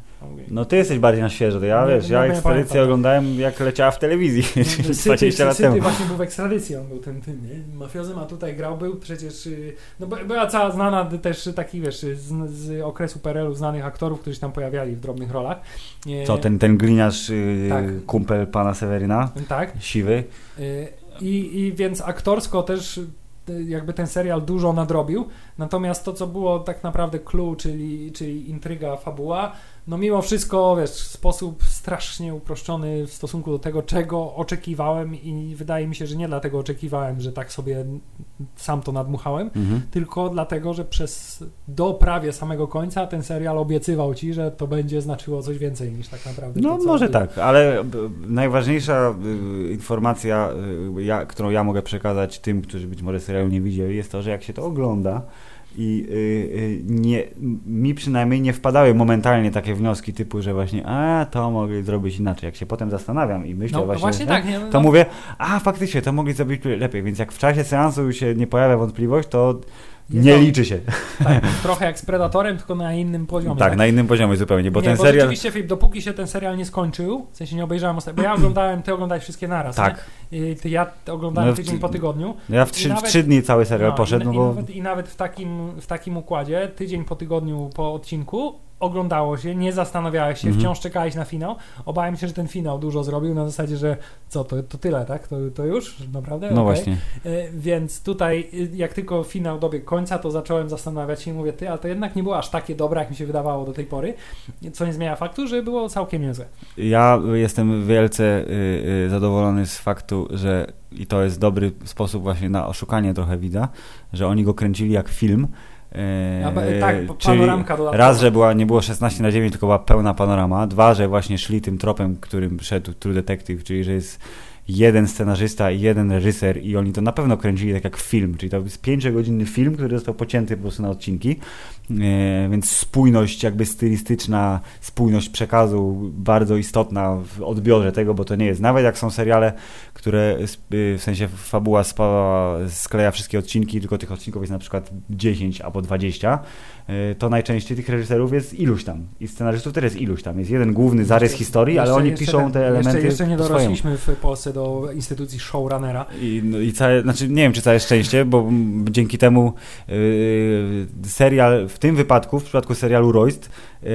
No ty jesteś bardziej na świeżo, to ja Nie, wiesz, nie, ja nie ekstradycję pamiętam. oglądałem jak leciała w telewizji Syty, 20 lat Syty temu. właśnie był w ekstradycji, on był ten, ten nie? Mafiozem, a tutaj grał, był przecież, y, no by- była cała znana też taki, wiesz, z, z okresu PRL-u znanych aktorów, którzy tam pojawiali w drobnych rolach. Y, Co, ten, ten gliniarz, yy, Tak. kumpel pana Seweryna, Tak. siwy. Y, I, I więc aktorsko też y, jakby ten serial dużo nadrobił, natomiast to, co było tak naprawdę clue, czyli, czyli intryga, fabuła, no mimo wszystko, wiesz, w sposób strasznie uproszczony w stosunku do tego, czego oczekiwałem i wydaje mi się, że nie dlatego oczekiwałem, że tak sobie sam to nadmuchałem, Mhm. tylko dlatego, że przez do prawie samego końca ten serial obiecywał ci, że to będzie znaczyło coś więcej niż tak naprawdę. No to, może tak, ale b- najważniejsza y, informacja, y, ja, którą ja mogę przekazać tym, którzy być może serialu nie widzieli, jest to, że jak się to ogląda i y, y, nie, mi przynajmniej nie wpadały momentalnie takie wnioski typu, że właśnie a, to mogli zrobić inaczej. Jak się potem zastanawiam i myślę No właśnie, właśnie nie? tak, nie? to no, mówię, a faktycznie, to mogli zrobić lepiej, więc jak w czasie seansu się nie pojawia wątpliwość, to nie to- liczy się. Tak, trochę jak z Predatorem, tylko na innym poziomie. Tak, na innym poziomie zupełnie, bo nie, ten bo serial... rzeczywiście, Filip, dopóki się ten serial nie skończył, w sensie nie obejrzałem ostatnio, bo ja oglądałem, ty oglądałeś wszystkie naraz, Tak? I ty, ja oglądałem No, w- tydzień po tygodniu. ja w I trzy, w nawet- trzy dni cały serial No, poszedł, i, no i, bo... nawet, I nawet w takim, w takim układzie, tydzień po tygodniu po odcinku, oglądało się, nie zastanawiałeś się, Mhm. wciąż czekałeś na finał. Obawiam się, że ten finał dużo zrobił na zasadzie, że co, to, to tyle, tak? To, to już? Naprawdę? No Okej. właśnie. E, Więc tutaj, y, jak tylko finał dobiegł końca, to zacząłem zastanawiać się i mówię, ty, ale to jednak nie było aż takie dobre, jak mi się wydawało do tej pory, co nie zmienia faktu, że było całkiem niezłe. Ja jestem wielce y, y, zadowolony z faktu, że i to jest dobry sposób właśnie na oszukanie trochę widza, że oni go kręcili jak film. Y, ba- tak, panoramka dodatkowa. raz, że była, nie było 16 na 9, tylko była pełna panorama. Dwa, że właśnie szli tym tropem, którym szedł True Detective, czyli że jest jeden scenarzysta i jeden reżyser i oni to na pewno kręcili tak jak film, czyli to jest pięciogodzinny film, który został pocięty po prostu na odcinki, więc spójność jakby stylistyczna, spójność przekazu bardzo istotna w odbiorze tego, bo to nie jest, nawet jak są seriale, które y, w sensie fabuła skleja wszystkie odcinki, tylko tych odcinków jest na przykład 10 albo 20, y, to najczęściej tych reżyserów jest iluś tam i scenarzystów też jest iluś tam, jest jeden główny zarys historii, ale Jeszcze- oni jeszcze piszą ten- te elementy Jeszcze, jeszcze nie dorośliśmy w Polsce do instytucji showrunnera. I, no, i całe, znaczy nie wiem, czy całe szczęście, bo dzięki temu yy, serial, w tym wypadku, w przypadku serialu Royst, yy,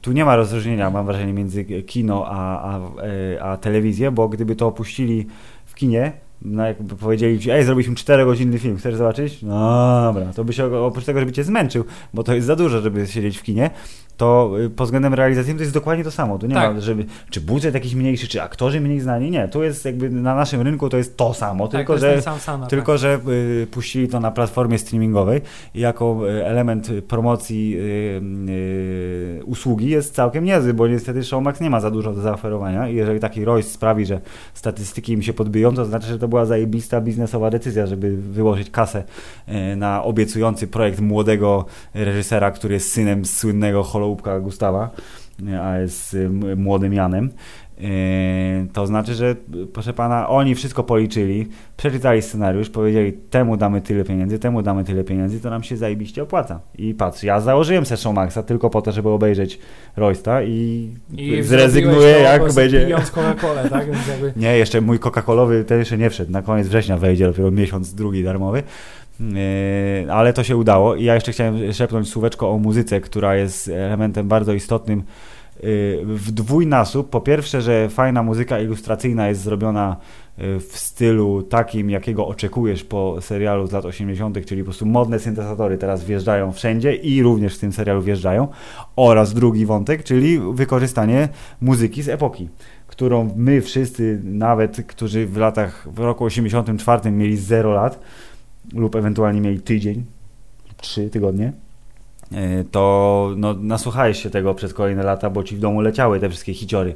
tu nie ma rozróżnienia, mam wrażenie, między kino a, a, yy, a telewizję, bo gdyby to opuścili w kinie, no jakby powiedzieli ci, ej, zrobiliśmy 4-godzinny film, chcesz zobaczyć? No dobra, to by się oprócz tego, żeby cię zmęczył, bo to jest za dużo, żeby siedzieć w kinie, to y, pod względem realizacyjnym to jest dokładnie to samo. Tu nie Tak. ma, żeby, czy budżet jakiś mniejszy, czy aktorzy mniej znani, nie. Tu jest jakby na naszym rynku to jest to samo, tak, to tylko jest że sam Sana, tylko, że y, puścili to na platformie streamingowej i jako y, element promocji usługi jest całkiem niezły, bo niestety Showmax nie ma za dużo do zaoferowania i jeżeli taki Royce sprawi, że statystyki im się podbiją, to znaczy, że to była zajebista biznesowa decyzja, żeby wyłożyć kasę na obiecujący projekt młodego reżysera, który jest synem słynnego holoubka Gustawa, y, a jest y, młodym Janem. Yy, To znaczy, że y, proszę pana, oni wszystko policzyli, przeczytali scenariusz, powiedzieli temu damy tyle pieniędzy, temu damy tyle pieniędzy, to nam się zajebiście opłaca. I patrz, ja założyłem se Showmaxa tylko po to, żeby obejrzeć Roysta i, I zrezygnuję to jak będzie... Pijąc Coca-Colę, tak? Jakby... Nie, jeszcze mój Coca-Colowy ten jeszcze nie wszedł. Na koniec września wejdzie dopiero miesiąc drugi darmowy. Yy, ale to się udało. I ja jeszcze chciałem szepnąć słóweczko o muzyce, która jest elementem bardzo istotnym yy, w dwójnasób. Po pierwsze, że fajna muzyka ilustracyjna jest zrobiona yy, w stylu takim, jakiego oczekujesz po serialu z lat 80., czyli po prostu modne syntezatory teraz wjeżdżają wszędzie i również w tym serialu wjeżdżają. Oraz drugi wątek, czyli wykorzystanie muzyki z epoki którą my wszyscy, nawet którzy w latach, w roku 84 mieli 0 lat lub ewentualnie mieli tydzień, 3 tygodnie, e, to no, nasłuchałeś się tego przez kolejne lata, bo ci w domu leciały te wszystkie hiciory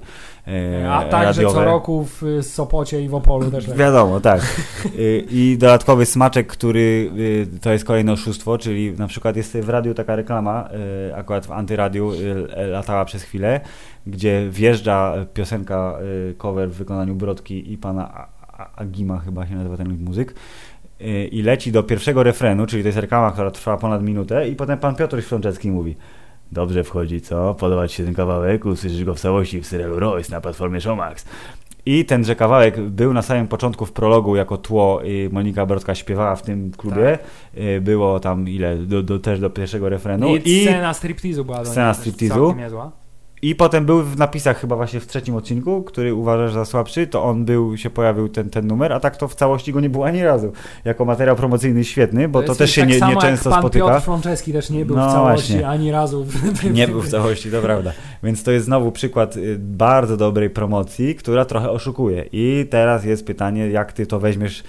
e, A także radiowe. co roku w y, Sopocie i w Opolu też leci. Wiadomo, tak. Y, I dodatkowy smaczek, który y, to jest kolejne oszustwo, czyli na przykład jest w radiu taka reklama, akurat w antyradiu latała przez chwilę, gdzie wjeżdża piosenka cover w wykonaniu Brodki i pana Agima chyba się nazywa ten muzyk i leci do pierwszego refrenu, czyli to jest reklama, która trwa ponad minutę i potem pan Piotr Świączewski mówi Dobrze wchodzi, co? Podoba Ci się ten kawałek? Usłyszysz go w całości w serialu Royce na platformie Showmax. I tenże kawałek był na samym początku w prologu jako tło i Monika Brodka śpiewała w tym klubie. Y, Było tam ile? Do, do, też do pierwszego refrenu. I scena striptizu była do Scena striptizu. I potem był w napisach chyba właśnie w trzecim odcinku, który uważasz za słabszy, to on był, się pojawił ten, ten numer, a tak to w całości go nie było ani razu. Jako materiał promocyjny świetny, bo to, jest też się tak nie, nie często pan spotyka. Piotr Frączeski też nie był No w całości właśnie. ani razu. Nie był w całości, to prawda. Więc to jest znowu przykład y, bardzo dobrej promocji, która trochę oszukuje. I teraz jest pytanie, jak ty to weźmiesz,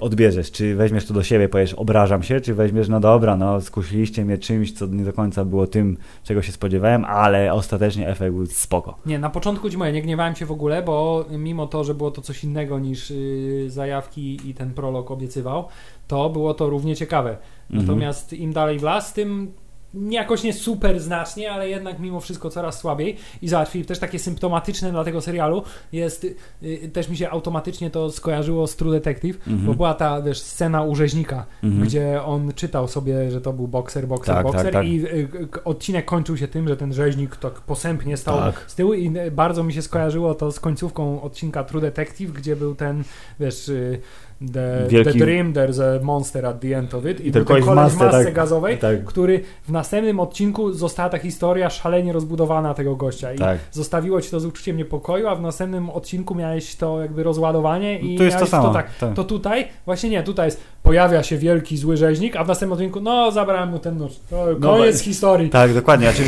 odbierzesz. Czy weźmiesz to do siebie, powiesz, obrażam się, czy weźmiesz, no dobra, no skusiliście mnie czymś, co nie do końca było tym, czego się spodziewałem, ale ostatecznie efekt był spoko. Nie, na początku mówię, nie gniewałem się w ogóle, bo mimo to, że było to coś innego niż y, zajawki i ten prolog obiecywał, to było to równie ciekawe. Mhm. Natomiast im dalej w las, tym jakoś nie super znacznie, ale jednak mimo wszystko coraz słabiej. I załatwili też takie symptomatyczne dla tego serialu jest, y, też mi się automatycznie to skojarzyło z True Detective, Mhm. bo była ta, wiesz, scena u rzeźnika, Mhm. gdzie on czytał sobie, że to był bokser, bokser, Tak, bokser tak, tak. i y, odcinek kończył się tym, że ten rzeźnik tak posępnie stał Tak. z tyłu i y, bardzo mi się skojarzyło to z końcówką odcinka True Detective, gdzie był ten, wiesz, y, the, Wielki- the Dream, there's a monster at the end of it i, I tylko w koleś w masce, tak. gazowej, Tak, który w następnym odcinku została ta historia szalenie rozbudowana tego gościa i tak. zostawiło ci to z uczuciem niepokoju, a w następnym odcinku miałeś to jakby rozładowanie i To jest to samo. tak. tak. To tutaj, właśnie nie, tutaj jest, pojawia się wielki zły rzeźnik, a w następnym odcinku, no zabrałem mu ten nóż, to No, koniec bo- historii. Tak, dokładnie. Znaczy,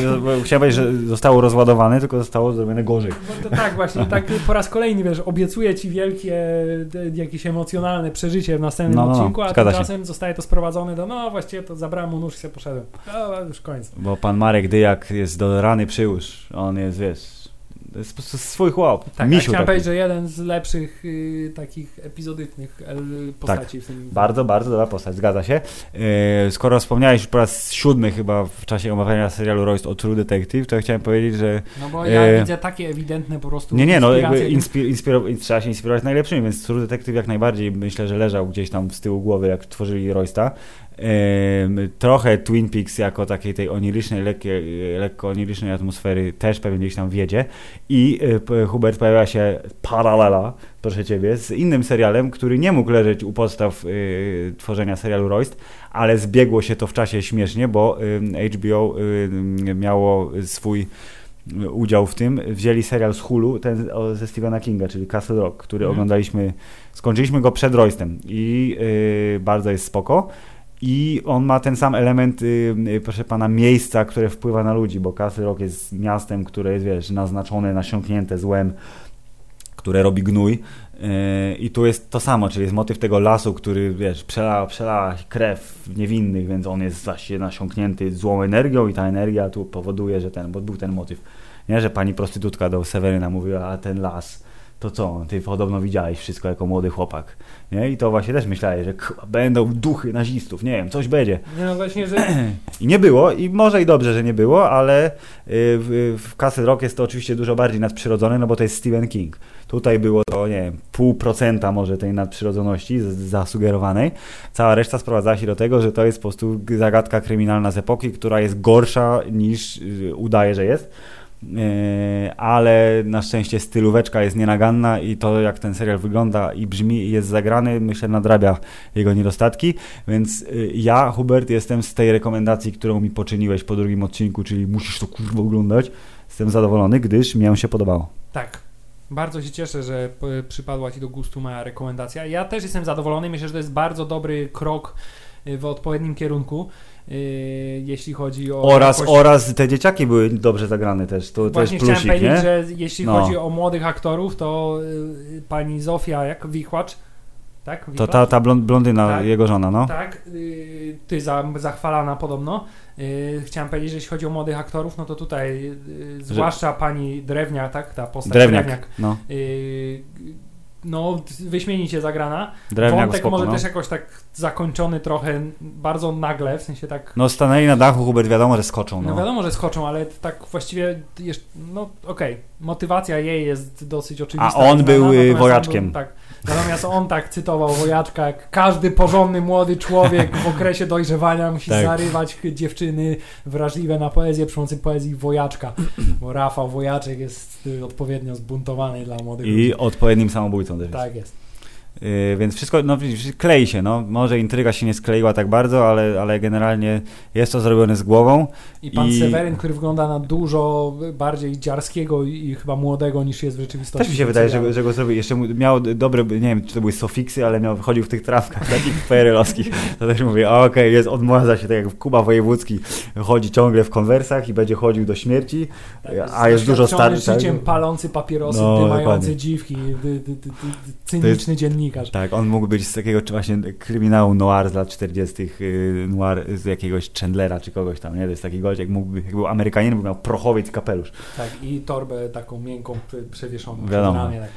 chciałem powiedzieć, że zostało rozładowane, tylko zostało zrobione gorzej. No to tak właśnie, tak po raz kolejny, wiesz, obiecuję ci wielkie, e, jakieś emocjonalne przeżycie w następnym No, no, no, odcinku, a się. tymczasem zostaje to sprowadzone do, no właściwie to zabrałem mu nóż i sobie poszedłem. No, już koniec. Bo pan Marek Dyjak jest do rany przyłóż. On jest, wiesz, swój chłop. Tak, Misiu chciałem taki. powiedzieć, że jeden z lepszych y, takich epizodycznych e, postaci w tym. Bardzo, bardzo dobra postać, zgadza się. Yy, skoro wspomniałeś już po raz siódmy chyba w czasie omawiania serialu Royce o True Detective, to chciałem powiedzieć, że No bo ja E, widzę takie ewidentne po prostu nie, nie, no jakby inspir, inspiro- trzeba się inspirować najlepszymi, więc True Detective jak najbardziej myślę, że leżał gdzieś tam z tyłu głowy, jak tworzyli Roysta. Trochę Twin Peaks jako takiej tej onirycznej, lekkie, lekko onirycznej atmosfery też pewnie gdzieś tam wiedzie i p- Hubert pojawia się paralela, proszę Ciebie, z innym serialem, który nie mógł leżeć u podstaw y, tworzenia serialu Royst, ale zbiegło się to w czasie śmiesznie, bo HBO miało swój udział w tym. Wzięli serial z Hulu, ten ze Stephena Kinga, czyli Castle Rock, który Mhm. oglądaliśmy, skończyliśmy go przed Roystem i bardzo jest spoko. I on ma ten sam element, y, y, proszę pana, miejsca, które wpływa na ludzi, bo Castle Rock jest miastem, które jest, wiesz, naznaczone, nasiąknięte złem, które robi gnój. Yy, I tu jest to samo, czyli jest motyw tego lasu, który, wiesz, przelała, przelała krew niewinnych, więc on jest właśnie nasiąknięty złą energią i ta energia tu powoduje, że ten, bo był ten motyw, nie, że pani prostytutka do Seweryna mówiła, a ten las, to co, ty podobno widziałeś wszystko jako młody chłopak, nie, i to właśnie też myślałeś, że będą duchy nazistów, nie wiem, coś będzie. Nie no właśnie, że I nie było, i może i dobrze, że nie było, ale y, w, w Castle Rock jest to oczywiście dużo bardziej nadprzyrodzone, no bo to jest Stephen King. Tutaj było to, nie wiem, pół procenta może tej nadprzyrodzoności zasugerowanej. Cała reszta sprowadzała się do tego, że to jest po prostu zagadka kryminalna z epoki, która jest gorsza niż y, udaje, że jest. Yy, ale na szczęście stylóweczka jest nienaganna i to jak ten serial wygląda i brzmi i jest zagrany, myślę nadrabia jego niedostatki, więc yy, ja, Hubert, jestem z tej rekomendacji, którą mi poczyniłeś po drugim odcinku, czyli musisz to kurwa oglądać, jestem zadowolony, gdyż mi się podobało. tak. Bardzo się cieszę, że p- przypadła Ci do gustu moja rekomendacja. Ja też jestem zadowolony. Myślę, że to jest bardzo dobry krok y, w odpowiednim kierunku, y, jeśli chodzi o. Oraz, jakość- oraz te dzieciaki były dobrze zagrane też, to, to Właśnie jest chciałem plusik, powiedzieć, nie? że jeśli No. chodzi o młodych aktorów, to y, pani Zofia, jak Wichłacz, tak? To ta, ta blond, blondyna, Tak. jego żona, no. Tak, y, ty za, zachwalana podobno. Y, chciałem powiedzieć, że jeśli chodzi o młodych aktorów, no to tutaj, y, zwłaszcza pani Drewniak, tak? Ta postać Drewniak, no. Y, no, wyśmienicie zagrana. Drewniak Wątek spoko, może no. też jakoś tak zakończony trochę bardzo nagle, w sensie tak No stanęli na dachu, Hubert, wiadomo, że skoczą, No no. wiadomo, że skoczą, ale tak właściwie jeszcze, no okej, motywacja jej jest dosyć oczywista. A on znana, był, y, natomiast on wojaczkiem. Był, tak, natomiast on tak cytował wojaczka, jak każdy porządny młody człowiek w okresie dojrzewania musi Tak. zarywać dziewczyny wrażliwe na poezję przy pomocy poezji wojaczka, bo Rafał Wojaczek jest y, odpowiednio zbuntowany dla młodych ludzi. I odpowiednim samobójcą też. Tak jest. Yy, więc wszystko, no klei się, no. Może intryga się nie skleiła tak bardzo, ale, ale generalnie jest to zrobione z głową. I pan I- Seweryn, który wygląda na dużo bardziej dziarskiego i, chyba młodego niż jest w rzeczywistości. Też mi się wydaje, że, że go zrobił. Jeszcze miał dobre, nie wiem, czy to były sofiksy, ale miał, chodził w tych trawkach takich PRL-owskich. To też mówię, okej, jest, odmładza się, tak jak Kuba Wojewódzki chodzi ciągle w konwersach i będzie chodził do śmierci, Tak, a jest dużo starszy. życiem, palący papierosy, No, dokładnie. dziwki, dy, dy, dziennikarz. Tak, on mógł być z takiego czy właśnie kryminału noir z lat 40. yy, noir z jakiegoś Chandlera czy kogoś tam, nie? To jest taki gość, jak, mógłby, jak był Amerykaninem, by miał prochowiec kapelusz. Tak, i torbę taką miękką prze- przewieszoną Wiadomo. Tak.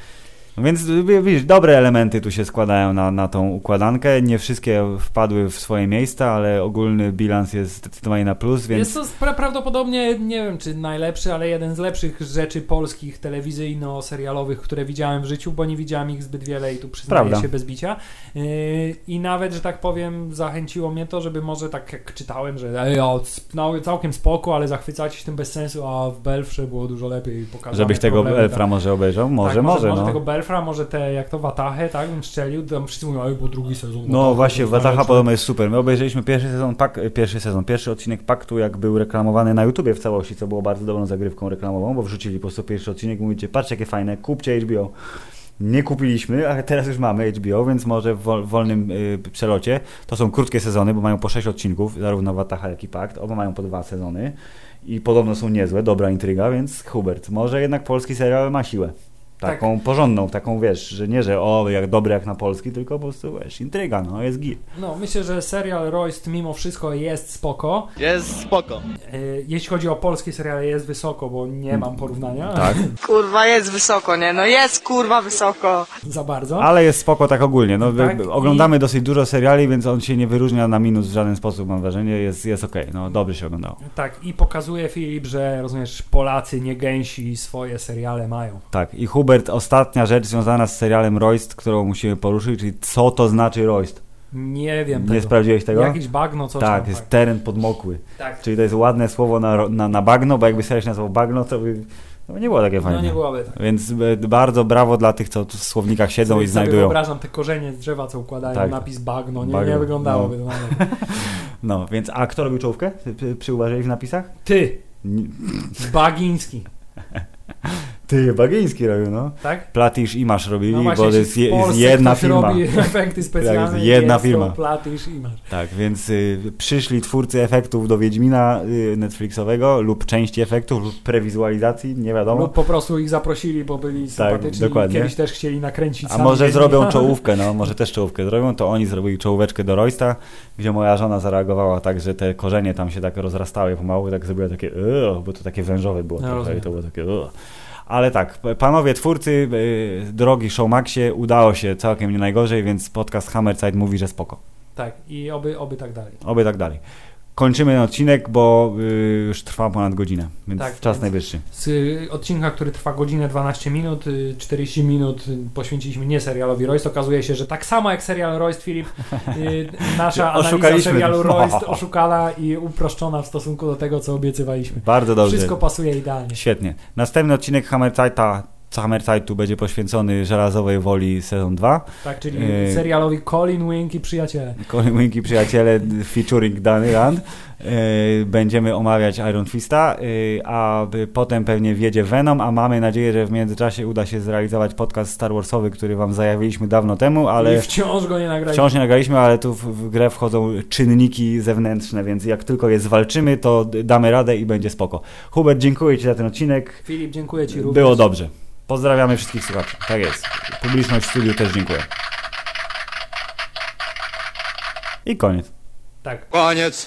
No Więc wi- widzisz, dobre elementy tu się składają na, na tą układankę. Nie wszystkie wpadły w swoje miejsca, ale ogólny bilans jest zdecydowanie na plus, więc Jest to prawdopodobnie, nie wiem czy najlepszy, ale jeden z lepszych rzeczy polskich telewizyjno-serialowych, które widziałem w życiu, bo nie widziałem ich zbyt wiele i tu przyznaję Prawda. się bez bicia. Yy, I nawet, że tak powiem, zachęciło mnie to, żeby może tak jak czytałem, że ej, o, sp- no, całkiem spoko, ale zachwycacie się tym bez sensu, a w Belfrze było dużo lepiej pokazane żebyś tego problemy, tak. Może obejrzał. Może, tak, może, może no. tego Belfra, może te, jak to Watachę, tak, bym strzelił, tam wszyscy mówią, oj, bo drugi sezon. No właśnie, najlepszy. podobno jest super. My obejrzeliśmy pierwszy sezon, pak, pierwszy sezon, pierwszy odcinek Paktu, jak był reklamowany na YouTubie w całości, co było bardzo dobrą zagrywką reklamową, bo wrzucili po prostu pierwszy odcinek, mówicie, patrz jakie fajne, kupcie HBO. Nie kupiliśmy, ale teraz już mamy HBO, więc może w wol- wolnym y, przelocie. To są krótkie sezony, bo mają po 6 odcinków, zarówno Wataha, jak i Pakt. Oba mają po dwa sezony i podobno są niezłe, dobra intryga, więc Hubert, może jednak polski serial ma siłę. Tak. Taką porządną, taką wiesz, że nie, że o, jak dobry jak na polski, tylko po prostu wiesz, intryga, no jest git. No, myślę, że serial Royst mimo wszystko jest spoko. Jest spoko. E, Jeśli chodzi o polskie seriale, jest wysoko, bo nie mam porównania Tak. Kurwa, jest wysoko, nie? No jest kurwa wysoko. za bardzo. Ale jest spoko tak ogólnie. No, Tak, oglądamy dosyć dużo seriali, więc on się nie wyróżnia na minus w żaden sposób, mam wrażenie. Jest, jest okej, no dobrze się oglądało. Tak, i pokazuje Filip, że rozumiesz, Polacy nie gęsi swoje seriale mają. Tak, i Hubert, ostatnia rzecz związana z serialem Royst, którą musimy poruszyć, czyli co to znaczy Royst? Nie wiem Nie tego. sprawdziłeś tego? Jakieś bagno, coś tak, tam. jest teren podmokły. tak. Czyli to jest ładne słowo na, na, na bagno, bo jakby serial się nazywał bagno, to by no, nie było takie fajne. No nie byłoby tak. Więc e, bardzo brawo dla tych, co tu w słownikach siedzą Sobie- i znajdują. wyobrażam te korzenie z drzewa, co układają, Tak. napis bagno. Nie, Bagno, nie wyglądałoby to nawet. No, więc a kto robił czołówkę? Przy, przyuważyli w napisach? Ty, Bagiński, Ty, Bagiński robił, no. tak? Platisz i Masz robili, No właśnie, bo to jest, je, Polsce jedna ktoś firma. robi efekty specjalne, Tak, jedna firma. To Platysz i masz. Tak, więc y, przyszli twórcy efektów do Wiedźmina y, Netflixowego lub części efektów lub prewizualizacji, nie wiadomo. Lub po prostu ich zaprosili, bo byli sympatyczni Tak, dokładnie. i kiedyś też chcieli nakręcić A może Wiedźmina. zrobią czołówkę, no, może też czołówkę zrobią, to oni zrobili czołóweczkę do Roysta, gdzie moja żona zareagowała tak, że te korzenie tam się tak rozrastały pomału, tak zrobiła takie bo to takie wężowe było No, trochę i to było takie. Ale tak, panowie twórcy, y, drogi Showmaxie, udało się całkiem nie najgorzej, więc podcast Hammerside mówi, że spoko. Tak, i oby, oby tak dalej. Oby tak dalej. Kończymy ten odcinek, bo y, już trwa ponad godzinę, więc Tak, czas więc- najwyższy. Z y, odcinka, który trwa godzinę 12 minut, y, 40 minut y, poświęciliśmy nie serialowi Royst. Okazuje się, że tak samo jak serial Royst, Filip, nasza analiza serialu Royst oszukana i uproszczona w stosunku do tego, co obiecywaliśmy. Bardzo dobrze. Wszystko pasuje idealnie. Świetnie. Następny odcinek Hammerzeita Hammerzeit'u będzie poświęcony żelazowej woli sezon 2. Tak, czyli Yy. serialowi Colin Wink i przyjaciele. Colin Winki przyjaciele featuring Danny Rand. Yy, Będziemy omawiać Iron Fista, yy, a potem pewnie wjedzie Venom, a mamy nadzieję, że w międzyczasie uda się zrealizować podcast Star Warsowy, który wam zajawiliśmy dawno temu, ale I wciąż go nie nagraliśmy. wciąż nie nagraliśmy, ale tu w, w grę wchodzą czynniki zewnętrzne, więc jak tylko je zwalczymy, to damy radę i będzie spoko. Hubert, dziękuję Ci za ten odcinek. Filip, dziękuję Ci również. Było dobrze. Pozdrawiamy wszystkich słuchaczy. Tak jest. Publiczność w studiu też dziękuję. I koniec. Tak. Koniec.